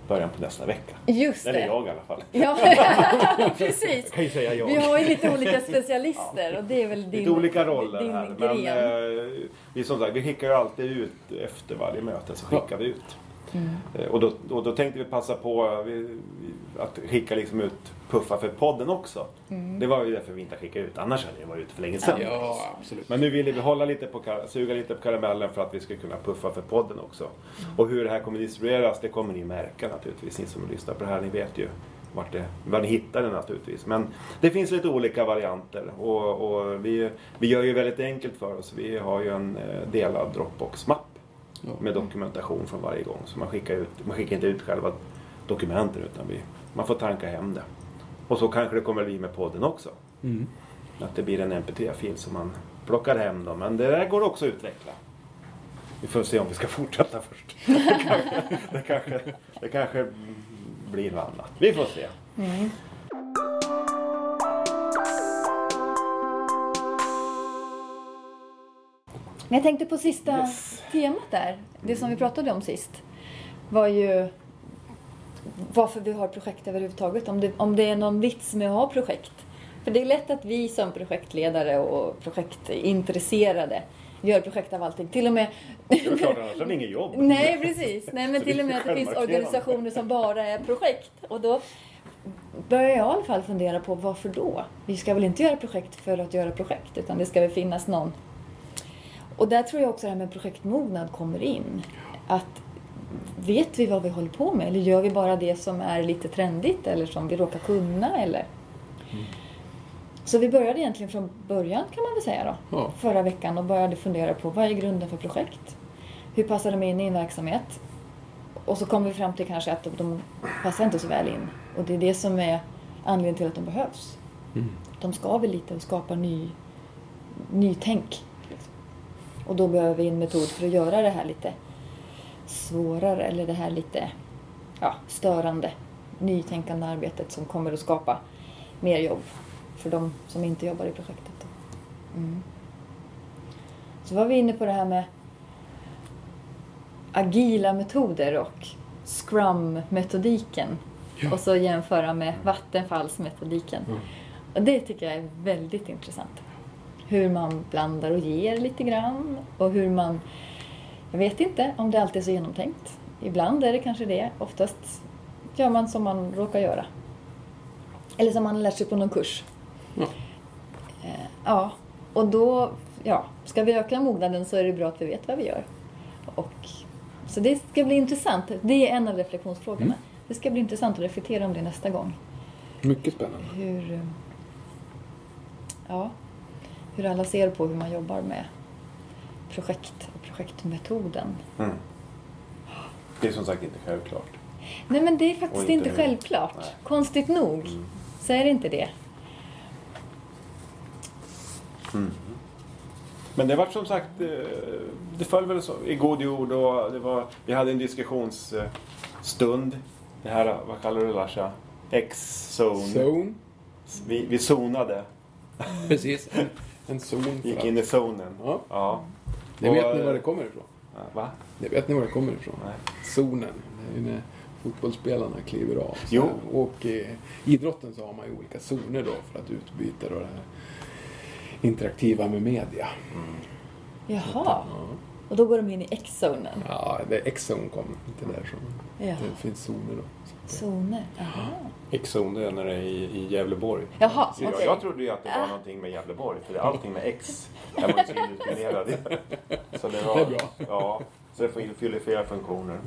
början på nästa vecka. Just Eller det. jag i alla fall. Ja, precis. ju säga jag. Vi har ju lite olika specialister och det är väl din, Lite olika roller din här. gren. Men eh, vi, som sagt, vi skickar ju alltid ut efter varje möte så skickar Ja. vi ut. Mm. Eh, Och, då, och då tänkte vi passa på eh, att skicka liksom ut puffar för podden också. Mm. Det var ju därför vi inte skickade ut. Annars hade det varit ute för länge sedan. ja, absolut. Men nu ville vi hålla lite på, suga lite på karamellen för att vi ska kunna puffa för podden också. Mm. Och hur det här kommer distribueras, det kommer ni märka naturligtvis. Ni som lyssnar på det här, ni vet ju vart det, var ni hittar det naturligtvis. Men det finns lite olika varianter och, och vi, vi gör ju väldigt enkelt för oss. Vi har ju en eh, delad Dropbox-mapp Ja. med dokumentation från varje gång. Så man skickar, ut, man skickar inte ut själva dokumenten utan vi, man får tanka hem det. Och så kanske det kommer bli med podden också. Mm. Att det blir en mp3-fil som man plockar hem då. Men det där går också att utveckla. Vi får se om vi ska fortsätta först. Det kanske, det kanske, det kanske blir något annat. Vi får se. Men jag tänkte på sista Yes. temat där, det som vi pratade om sist, var ju varför vi har projekt överhuvudtaget. Om det, om det är någon vits med att ha projekt. För det är lätt att vi som projektledare och projektintresserade gör projekt av allting. Till och med... Det är klart, annars har vi inget jobb. Nej, precis. Nej, men till och med att det finns organisationer som bara är projekt. Och då börjar jag i alla fall fundera på varför då? Vi ska väl inte göra projekt för att göra projekt, utan det ska väl finnas någon... Och där tror jag också det här med projektmognad kommer in. Att vet vi vad vi håller på med eller gör vi bara det som är lite trendigt eller som vi råkar kunna eller? Så vi började egentligen från början kan man väl säga då. Ja. Förra veckan och började fundera på vad är grunden för projekt? Hur passar de in i en verksamhet? Och så kom vi fram till kanske att de, de passar inte så väl in. Och det är det som är anledningen till att de behövs. Mm. De skaver lite och skapar ny, nytänk. Och då behöver vi en metod för att göra det här lite svårare eller det här lite ja, störande nytänkande arbetet som kommer att skapa mer jobb för de som inte jobbar i projektet. Mm. Så var vi inne på det här med agila metoder och Scrum-metodiken. Ja. Och så jämföra med Vattenfallsmetodiken. Mm. Och det tycker jag är väldigt intressant. Hur man blandar och ger lite grann och hur man... Jag vet inte om det alltid är så genomtänkt. Ibland är det kanske det. Oftast gör man som man råkar göra. Eller som man lärt sig på någon kurs. Ja. Eh, Ja, och då, ja, ska vi öka mognaden så är det bra att vi vet vad vi gör. Och, så det ska bli intressant. Det är en av reflektionsfrågorna. Mm. Det ska bli intressant att reflektera om det nästa gång. Mycket spännande. Hur, eh, ja, hur alla ser på hur man jobbar med projekt och projektmetoden. Mm. Det är som sagt inte självklart. Nej men det är faktiskt Och inte inte, självklart. Nej. Konstigt nog Mm. så är det inte det. Men det var som sagt, eh, det föll väl så, i god jord och det var, vi hade en diskussionsstund. Det här, vad kallar du det Larsa? X-zone. Zone. Vi, vi zonade. Precis. En, zon Gick in i zonen. Ja. Ja. Det vet ni eh, var det kommer ifrån. Va? Det vet ni var det kommer ifrån. Nej. Zonen. Det är ju när fotbollsspelarna kliver av. Så Jo. Och i idrotten så har man ju olika zoner då för att utbyta då det här interaktiva med media. Jaha, Ja, och då går de in i X-zonen. ja det X-zone kom inte därifrån. Ja. Det finns zoner då. Zoner, jaha. X-zon det är när det är i, i Gävleborg. Jaha, Så jag, okej. jag trodde ju att det var någonting med Gävleborg, för det är allting med X är man ju så indiskriminerad i. Så det, var, Det är bra. Ja, så det fyller- flera funktioner.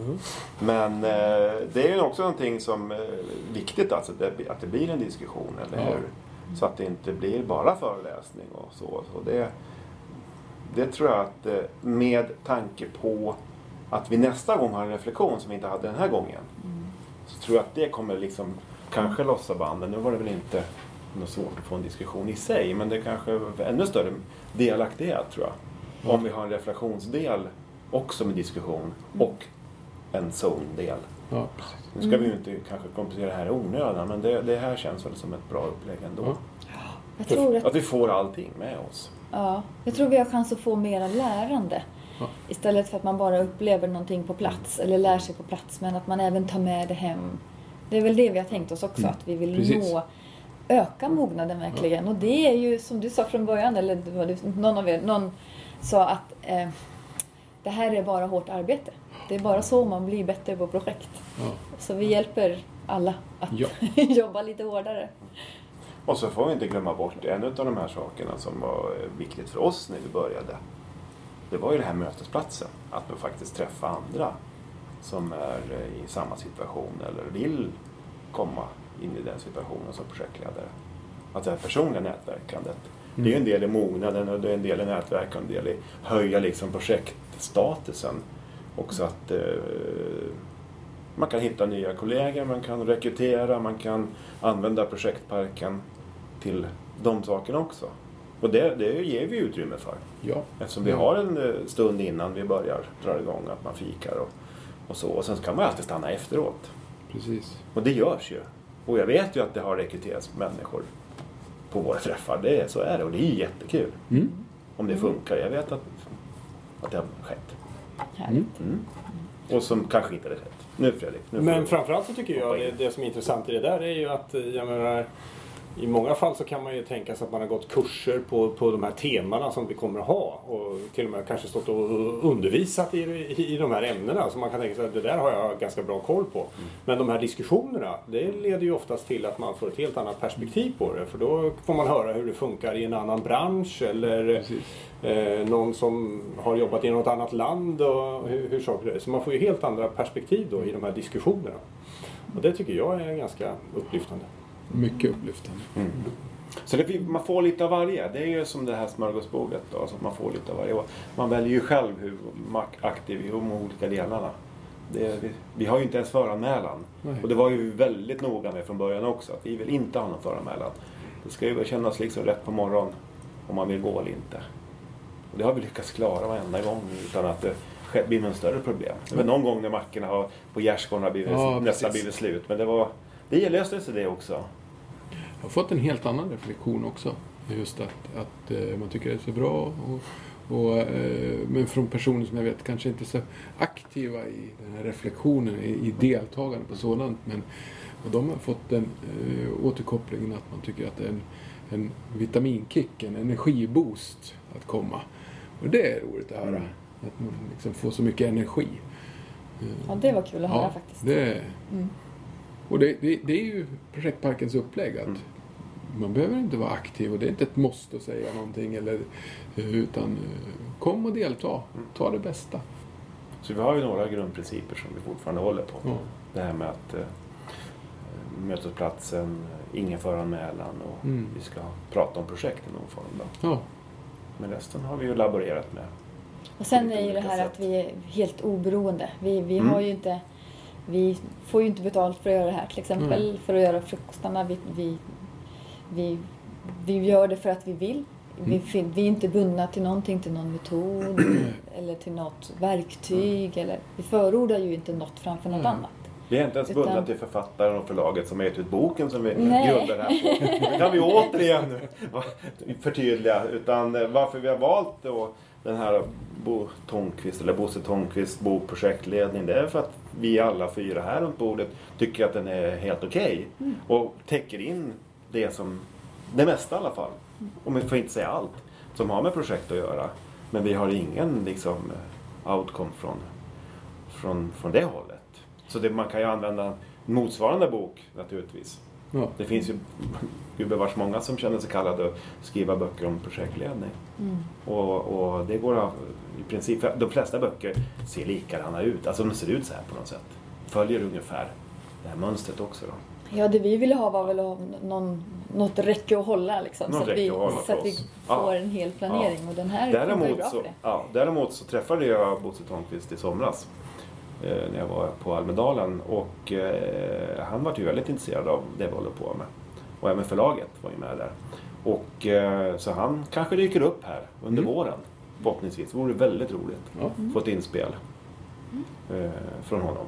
Men eh, det är ju också någonting som är viktigt, alltså, det, att det blir en diskussion, eller Ja. hur? Så att det inte blir bara föreläsning och så. så det, det tror jag att eh, med tanke på att vi nästa gång har en reflektion som vi inte hade den här gången. Så tror jag att det kommer liksom kanske lossa banden. Nu var det väl inte något svårt att få en diskussion i sig. Men det kanske är ännu större delaktighet tror jag. Om vi har en reflektionsdel också med diskussion och en zondel. Ja, precis. Nu ska vi ju inte kanske komplicera det här i onödan men det, det här känns väl som ett bra upplägg ändå. Ja. Jag tror att Att vi får allting med oss. Ja, jag tror vi har chans att få mera lärande. Istället för att man bara upplever någonting på plats eller lär sig på plats men att man även tar med det hem. Det är väl det vi har tänkt oss också, Mm, att vi vill precis. nå öka mognaden verkligen. Och det är ju som du sa från början, eller någon av er, någon sa att eh, det här är bara hårt arbete. Det är bara så man blir bättre på projekt. Ja. Så vi hjälper alla att Ja. jobba lite hårdare. Och så får vi inte glömma bort en av de här sakerna som var viktigt för oss när vi började. Det var ju det här mötesplatsen. Att man faktiskt träffa andra som är eh, i samma situation eller vill komma in i den situationen som projektledare. Att det här personliga nätverkandet. Det är ju en del i mognaden och det är en del i nätverkan, en del i höja liksom projektstatusen. Också att eh, man kan hitta nya kollegor, man kan rekrytera, man kan använda projektparken till de sakerna också. Och det, det ger vi utrymme för. Ja. Eftersom vi har en eh, stund innan vi börjar dra igång att man fikar och, och så. Och sen så kan man alltid stanna efteråt. Precis. Och det görs ju. Och jag vet ju att det har rekryterats människor på våra träffar. Det, är- så är det och det är jättekul. Mm. Om det funkar. Jag vet att, att det har skett. Härligt. Mm. Och som kanske inte hade skett. Nu Fredrik. Nu Men framförallt så tycker jag det, det som är intressant i det där är ju att eh, jag menar, i många fall så kan man ju tänka sig att man har gått kurser på, på de här temana som vi kommer att ha och till och med kanske stått och undervisat i, i, i de här ämnena så man kan tänka sig att det där har jag ganska bra koll på. Men de här diskussionerna det leder ju oftast till att man får ett helt annat perspektiv på det för då får man höra hur det funkar i en annan bransch eller eh, någon som har jobbat i något annat land och hur, hur saker är. Så man får ju helt andra perspektiv då i de här diskussionerna. Och det tycker jag är ganska upplyftande. Mycket upplyftande. Så det, man får lite av varje. Det är ju som det här smörgåsbordet. Då, så att man får lite av varje. Man väljer ju själv hur man är aktiv i de olika delarna. Det, vi, vi har ju inte ens föranmälan. Nej. Och det var ju väldigt noga med från början också. Att vi vill inte ha någon föranmälan. Det ska ju kännas liksom rätt på morgonen om man vill gå eller inte. Och det har vi lyckats klara varenda gång utan att det blir någon större problem. Det var någon gång när mackorna har, på gärdsgården har blivit, Ja, nästan blivit slut. Men det var, det löste sig det också. Jag har fått en helt annan reflektion också. Just att, att eh, man tycker det är så bra. Och, och, eh, men från personer som jag vet kanske inte är så aktiva i den här reflektionen, i, i deltagande på sådant. Men och de har fått den eh, återkopplingen att man tycker att det är en, en vitaminkick, en energiboost att komma. Och det är roligt att höra. Mm. Att man liksom får så mycket energi. Ja, det var kul att höra faktiskt. Det, Mm. och det, det, det är ju projektparkens upplägg. Att Mm. Man behöver inte vara aktiv och det är inte ett måste att säga någonting. Eller, utan eh, kom och delta. Mm. Ta det bästa. Så vi har ju några grundprinciper som vi fortfarande håller på. Ja. Det här med att eh, mötesplatsen, ingen föranmälan och Mm. vi ska prata om projekt i någon form. Då. Ja, Men resten har vi ju laborerat med. Och sen är ju det här sätt. att vi är helt oberoende. Vi, vi Mm. har ju inte... Vi får ju inte betalt för att göra det här till exempel. Mm. För att göra frukostarna. Vi, vi, vi, vi gör det för att vi vill. Vi, Mm. fin- vi är inte bundna till någonting, till någon metod eller till något verktyg. Eller, vi förordar ju inte något framför något Mm. annat. Vi är inte ens Utan- bundna till författaren och förlaget som har gett ut boken som vi Nej. grundar det här på. Det kan vi återigen förtydliga. Utan eh, varför vi har valt då den här Bo Tångqvist, eller Bosse Tångqvist bokprojektledning. Det är för att vi alla fyra här runt bordet tycker att den är helt okej. Och täcker in det som, det mesta i alla fall. Om vi får inte säga allt. Som har med projekt att göra. Men vi har ingen liksom outcome från, från, från det hållet. Så det, man kan ju använda en motsvarande bok naturligtvis. Ja. Det finns ju gubevars många som känner sig kallade att skriva böcker om projektledning. Och, och det går av, i princip, de flesta böcker ser likadana ut. Alltså de ser ut så här på något sätt. Följer ungefär det här mönstret också då. Ja, det vi ville ha var väl att ha någon, något räcke att hålla liksom. Något så att vi, att så att vi får Ja. en hel planering. Och den här Däremot bra så, ja, däremot så träffade jag Bosse Törnqvist i somras. Eh, när jag var på Almedalen. Och eh, han var ju väldigt intresserad av det vi håller på med. Och även förlaget var ju med där. Och, eh, så han kanske dyker upp här under Mm. våren. Förhoppningsvis. Det vore väldigt roligt. Ja. Få ett inspel eh, från honom.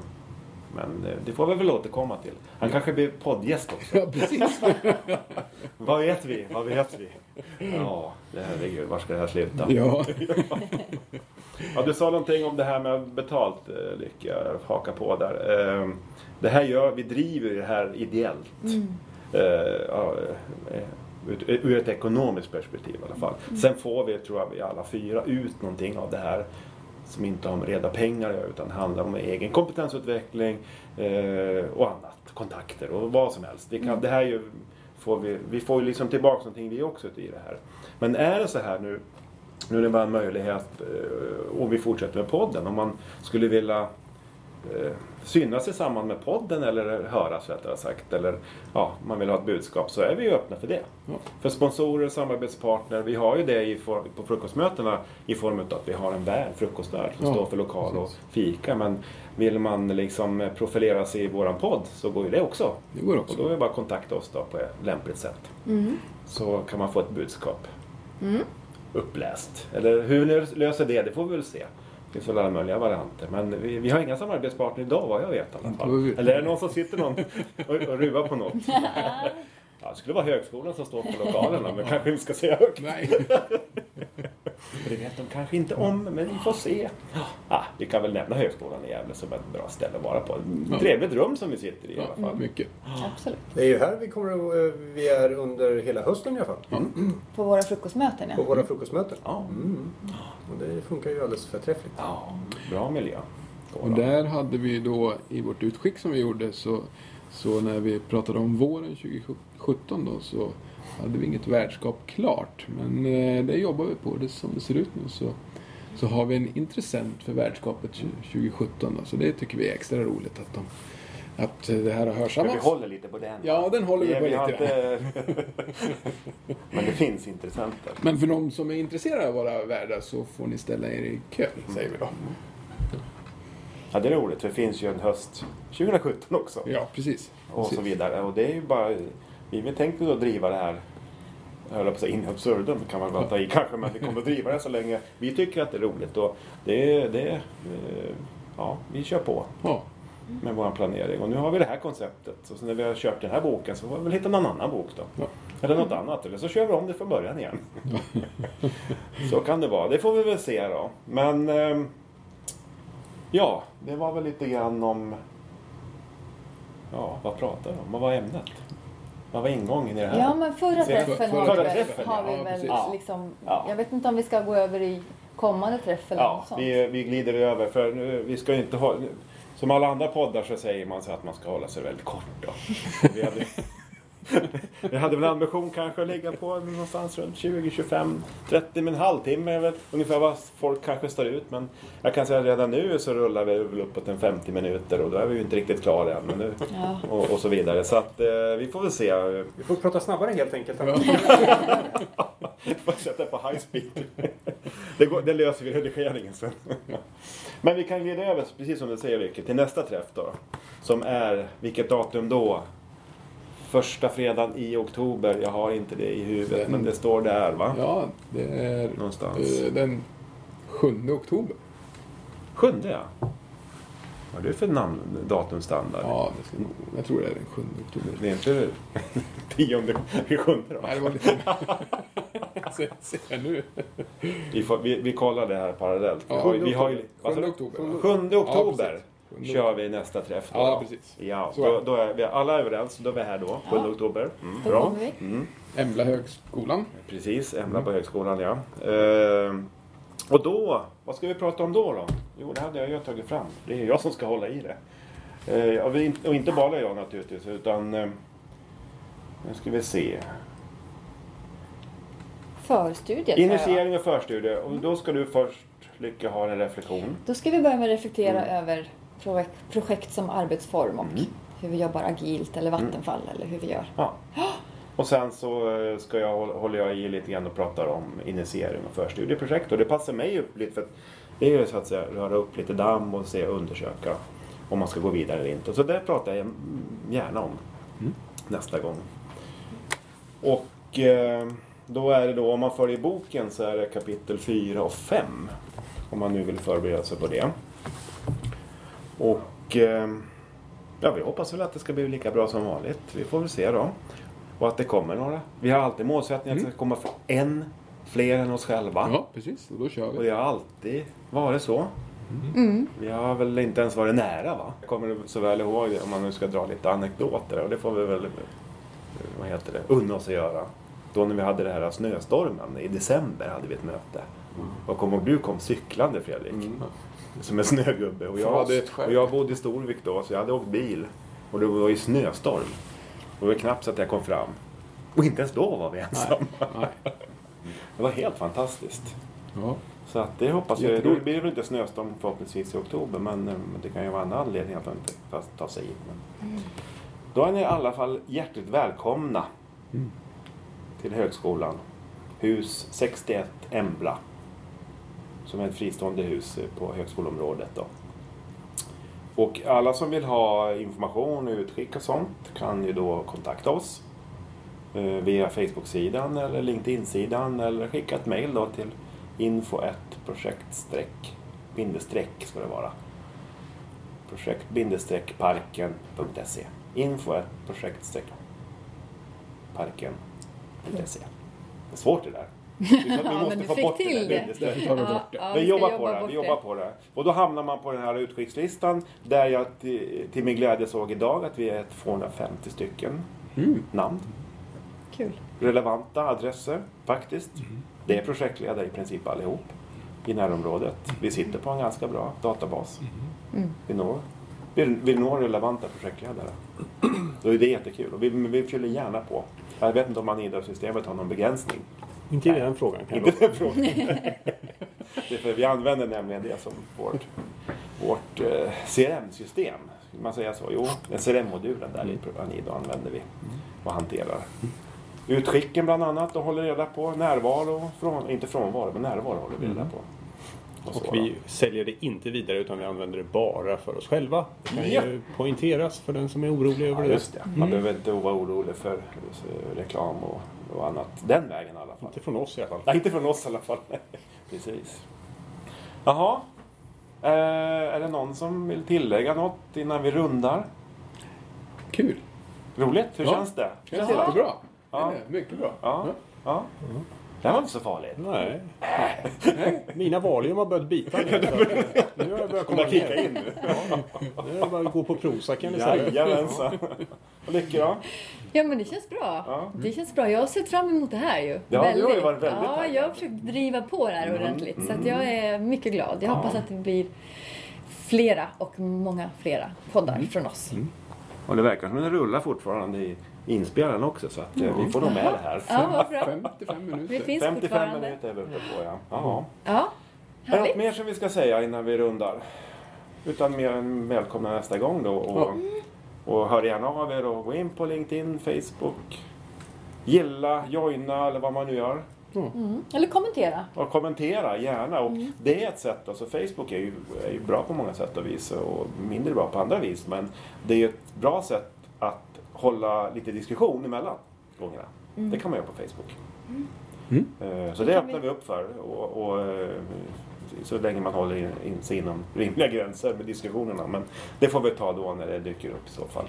Men eh, det får vi väl återkomma till. Han kanske blir poddgäst också. ja, precis. Vad vet vi? Vad vet vi? Ja, herregud, var ska det här sluta? Ja. Ja, du sa någonting om det här med betalt, eh, Lycka. Jag hakar på där. Eh, Det här gör, vi driver det här ideellt. Eh, ja, Ur ett ekonomiskt perspektiv i alla fall. Sen får vi, tror jag, vi alla fyra ut någonting av det här som inte har med reda pengar utan handlar om egen kompetensutveckling eh, och annat. Kontakter och vad som helst. Vi, kan, det här är ju, får vi, vi får ju liksom tillbaka någonting vi också i det här. Men är det så här nu nu är det bara en möjlighet eh, om vi fortsätter med podden. Om man skulle vilja eh, synas i samband med podden eller höras rättare sagt. Eller ja, man vill ha ett budskap så är vi ju öppna för det. Ja. För sponsorer och samarbetspartner. Vi har ju det i form, på frukostmötena i form av att vi har en värd, frukostvärd som Ja, står för lokal och fika. Men vill man liksom profilera sig i våran podd så går ju det också. Det går Och också. då är det bara att kontakta oss då på ett lämpligt sätt. Mm. Så kan man få ett budskap uppläst. Eller hur löser det, det får vi väl se. Det finns väl alla möjliga varianter. Men vi, vi har inga samarbetspartner idag vad jag vet i alla fall. Eller är det någon som sitter någon och, och ruvar på något? Ja, det skulle vara högskolan som står för lokalerna men kanske inte ska säga högt. Nej. Det vet de kanske inte om men vi får se. Ja, vi kan väl nämna högskolan i Gävle som ett bra ställe att vara på. Ett Ja. trevligt rum som vi sitter i i alla fall. mycket. Absolut. Det är ju här vi, kommer att, eh, vi är under hela hösten i alla fall. På våra frukostmöten På ja. våra frukostmöten. Ja. Mm. Och det funkar ju alldeles förträffligt. Ja, bra miljö. Och där hade vi då i vårt utskick som vi gjorde så, så när vi pratade om våren 2017 då så hade vi inget värdskap klart. Men eh, det jobbar vi på. Det som det ser ut nu så, så har vi en intressent för värdskapet 2017. Då, så det tycker vi är extra roligt att, de, att det här har Men vi hörsammats. håller lite på den. Ja, den håller vi på vi har lite. inte... Men det finns intressenter. Men för de som är intresserade av våra värdar så får ni ställa er i kö, säger vi då. Ja, det är roligt. För det finns ju en höst 2017 också. Ja, precis. Och så vidare. Och det är ju bara... Vi tänkte då driva det här jag höll på att säga in absurdum kan man väl ta i kanske, men vi kommer att driva det så länge vi tycker att det är roligt. Och det, det, eh, ja, vi kör på Ja, med vår planering. Och nu har vi det här konceptet. Så sen när vi har kört den här boken så får vi väl hitta någon annan bok då. Ja. Eller något annat. Eller så kör vi om det från början igen. så kan det vara. Det får vi väl se då. Men ehm, ja, det var väl lite grann om... Ja, vad pratade vi om? Vad var ämnet? Vad var ingången i det här? Ja men förra Förra- träffen förra har vi träffen, väl, har vi ja, väl. Ja. liksom... Ja. Jag vet inte om vi ska gå över i kommande träff eller Ja, något sånt. vi, vi glider över för nu, vi ska ju inte ha... Som alla andra poddar så säger man så att man ska hålla sig väldigt kort då. Vi hade, vi hade väl ambition kanske att ligga på någonstans runt 20, 25, 30 med en halvtimme är väl ungefär vad folk kanske står ut. Men jag kan säga att redan nu så rullar vi väl uppåt en 50 minuter och då är vi ju inte riktigt klara än. Men nu, Ja. och, och så vidare. Så att eh, vi får väl se. Vi får prata snabbare helt enkelt. Vi får sätta på high speed. Det, går, det löser vi i redigeringen sen. Men vi kan glida över, precis som du säger Rikke, till nästa träff då. Som är, vilket datum då? Första fredagen i oktober. Jag har inte det i huvudet, Den- men det står där va? ja det är Någonstans. eh, den 7 oktober. Sjunde ja. Ja har du för namn, datumstandard? Ja, det ska, jag tror det är den 7 oktober. Det är inte tionde, sjunde då? Nej, det var lite... Se, se nu. Vi, får, vi, vi kollar det här parallellt. Vi Ja, ju- vi har ju, vad sa 7 du? oktober. 7 oktober precis. Kör vi nästa träff. Då, Ja, precis. Ja, då, då är vi alla överens. Då är vi här då, 7 Ja. oktober. Mm, bra. Mm, Embla högskolan. precis, Embla på högskolan ja. Ehm, och då, vad ska vi prata om då då? Jo, det hade jag ju tagit fram. Det är jag som ska hålla i det. Ehm, och vi- och inte bara jag naturligtvis, utan eh, nu ska vi se. Förstudier. Initiering och förstudie. Och då ska du först, Lycka, ha en reflektion. Då ska vi börja med att reflektera Mm. över projekt, projekt som arbetsform och hur vi jobbar agilt eller vattenfall eller hur vi gör. Ja. Och sen så eh, ska jag, håll- håller jag i lite grann och pratar om initiering och förstudieprojekt. Och det passar mig upp lite för att det är ju så att säga röra upp lite damm och se undersöka om man ska gå vidare eller inte. Så det pratar jag mm, gärna om nästa gång. Och eh, då är det då, om man följer boken så är det kapitel 4 och 5. Om man nu vill förbereda sig på det. Och eh, ja, vi hoppas väl att det ska bli lika bra som vanligt. Vi får väl se då. Och att det kommer några. Vi har alltid målsättningen att det ska komma en fler än oss själva. Ja, precis. Och då kör Och vi. det har alltid varit så. Vi har väl inte ens varit nära va? Jag kommer så väl ihåg det, om man nu ska dra lite anekdoter och det får vi väl, vad heter det, unna oss att göra. Då när vi hade det här snöstormen i december hade vi ett möte. Och kom ihåg, du kom cyklande Fredrik. Som en snögubbe. Och jag, skämt. och jag bodde i Storvik då så jag hade åkt bil. Och det var ju snöstorm. Och det var knappt så att jag kom fram. Och inte ens då var vi ensamma. Nej. Det var helt fantastiskt. Ja. Så att det hoppas jag. Då blir det väl inte snöstorm förhoppningsvis i oktober. Men eh, det kan ju vara en anledning att inte ta, sig hit. Men då är ni i alla fall hjärtligt välkomna till högskolan. Hus 61 Embla. Som är ett fristående hus eh, på högskoleområdet. Då. Och alla som vill ha information och utskick och sånt kan ju då kontakta oss. Eh, via Facebook-sidan eller LinkedIn-sidan eller skicka ett mail då till info 1 projekt bindestreck ska det vara. Projekt parken.se info1 projekt parken.se Det är svårt det där. Vi, Ja, du fick till det. vi bort det. Ja, Vi jobbar på det, bort vi jobbar på det. Och då hamnar man på den här utskickslistan där jag till, till min glädje såg idag att vi är 250 stycken Mm. namn. Kul. Relevanta adresser faktiskt. Det är projektledare i princip allihop i närområdet. Vi sitter på en ganska bra databas. Vi, når, vi, vi når relevanta projektledare. Då är det jättekul och vi, vi fyller gärna på. Jag vet inte om Anida-systemet har någon begränsning. Inte i den frågan kan jag Inte den frågan. det är för vi använder nämligen det som vårt, vårt eh, CRM-system. Ska man säga så? Jo, den CRM-modulen där i Anido använder vi och hanterar. Utskicken bland annat och håller reda på. Närvaro, från, inte frånvaro, men närvaro håller vi reda på. så Och då. vi säljer det inte vidare utan vi använder det bara för oss själva. Det kan Ja. ju poängteras för den som är orolig över Ja, det. just det. Man behöver inte vara orolig för eh, reklam och, och annat. Den vägen i alla fall. Inte från oss i alla fall. Nej, inte från oss i alla fall. Precis. Jaha. Eh, är det någon som vill tillägga något innan vi rundar? Kul. Roligt, hur Ja. känns det? Känns jättebra. Ja. Det mycket bra. Ja. ja. Det här var inte så farligt. Nej. Mina valium har börjat bita nu. att Nu har jag börjat komma ner. in nu. Nu är det bara att gå på Prozac istället. Jajamensan. Och Lycka då? Ja men det känns bra. Ja. Det känns bra. Jag har sett fram emot det här ju. du har ju varit väldigt Ja, jag har försökt driva på det här Mm, ordentligt. Så att jag är mycket glad. Jag hoppas att det blir flera och många flera poddar Mm. från oss. Och det verkar som att det rullar fortfarande i inspelaren också så att eh, vi får nog med det här. Ja, bra. 55 Det minuter. finns 55 fortfarande. minuter är vi uppe på ja. Jaha. Ja, Är det något mer som vi ska säga innan vi rundar? Utan mer än välkomna nästa gång då. Och, och hör gärna av er och gå in på LinkedIn, Facebook. Gilla, joina eller vad man nu gör. Mm. Eller kommentera. Och kommentera gärna. Och Det är ett sätt, alltså Facebook är ju, är ju bra på många sätt och vis och mindre bra på andra vis. Men det är ju ett bra sätt att hålla lite diskussion emellan gångerna. Det kan man göra på Facebook. Mm. Eh, Så det öppnar vi- vi upp för. Och, och, eh, så länge man håller in, in sig inom rimliga gränser med diskussionerna. Men det får vi ta då när det dyker upp i så fall.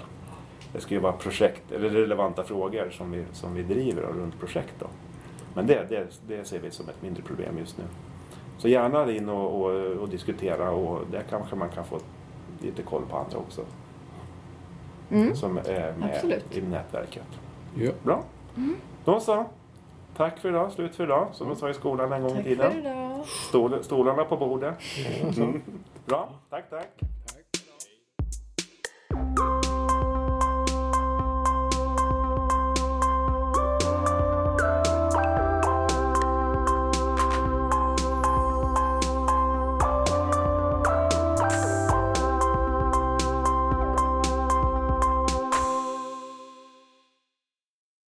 Det ska ju vara projekt, eller relevanta frågor som vi, som vi driver runt projekt. Då. Men det, det, det ser vi som ett mindre problem just nu. Så gärna in och, och, och diskutera och där kanske man kan få lite koll på andra också. Mm. Som är med Absolut. i nätverket. Ja. Bra. Då så. Tack för idag. Slut för idag. Som vi sa i skolan en gång i Tack tiden. för idag. Stol, stolarna på bordet. Mm. Bra. Tack, tack.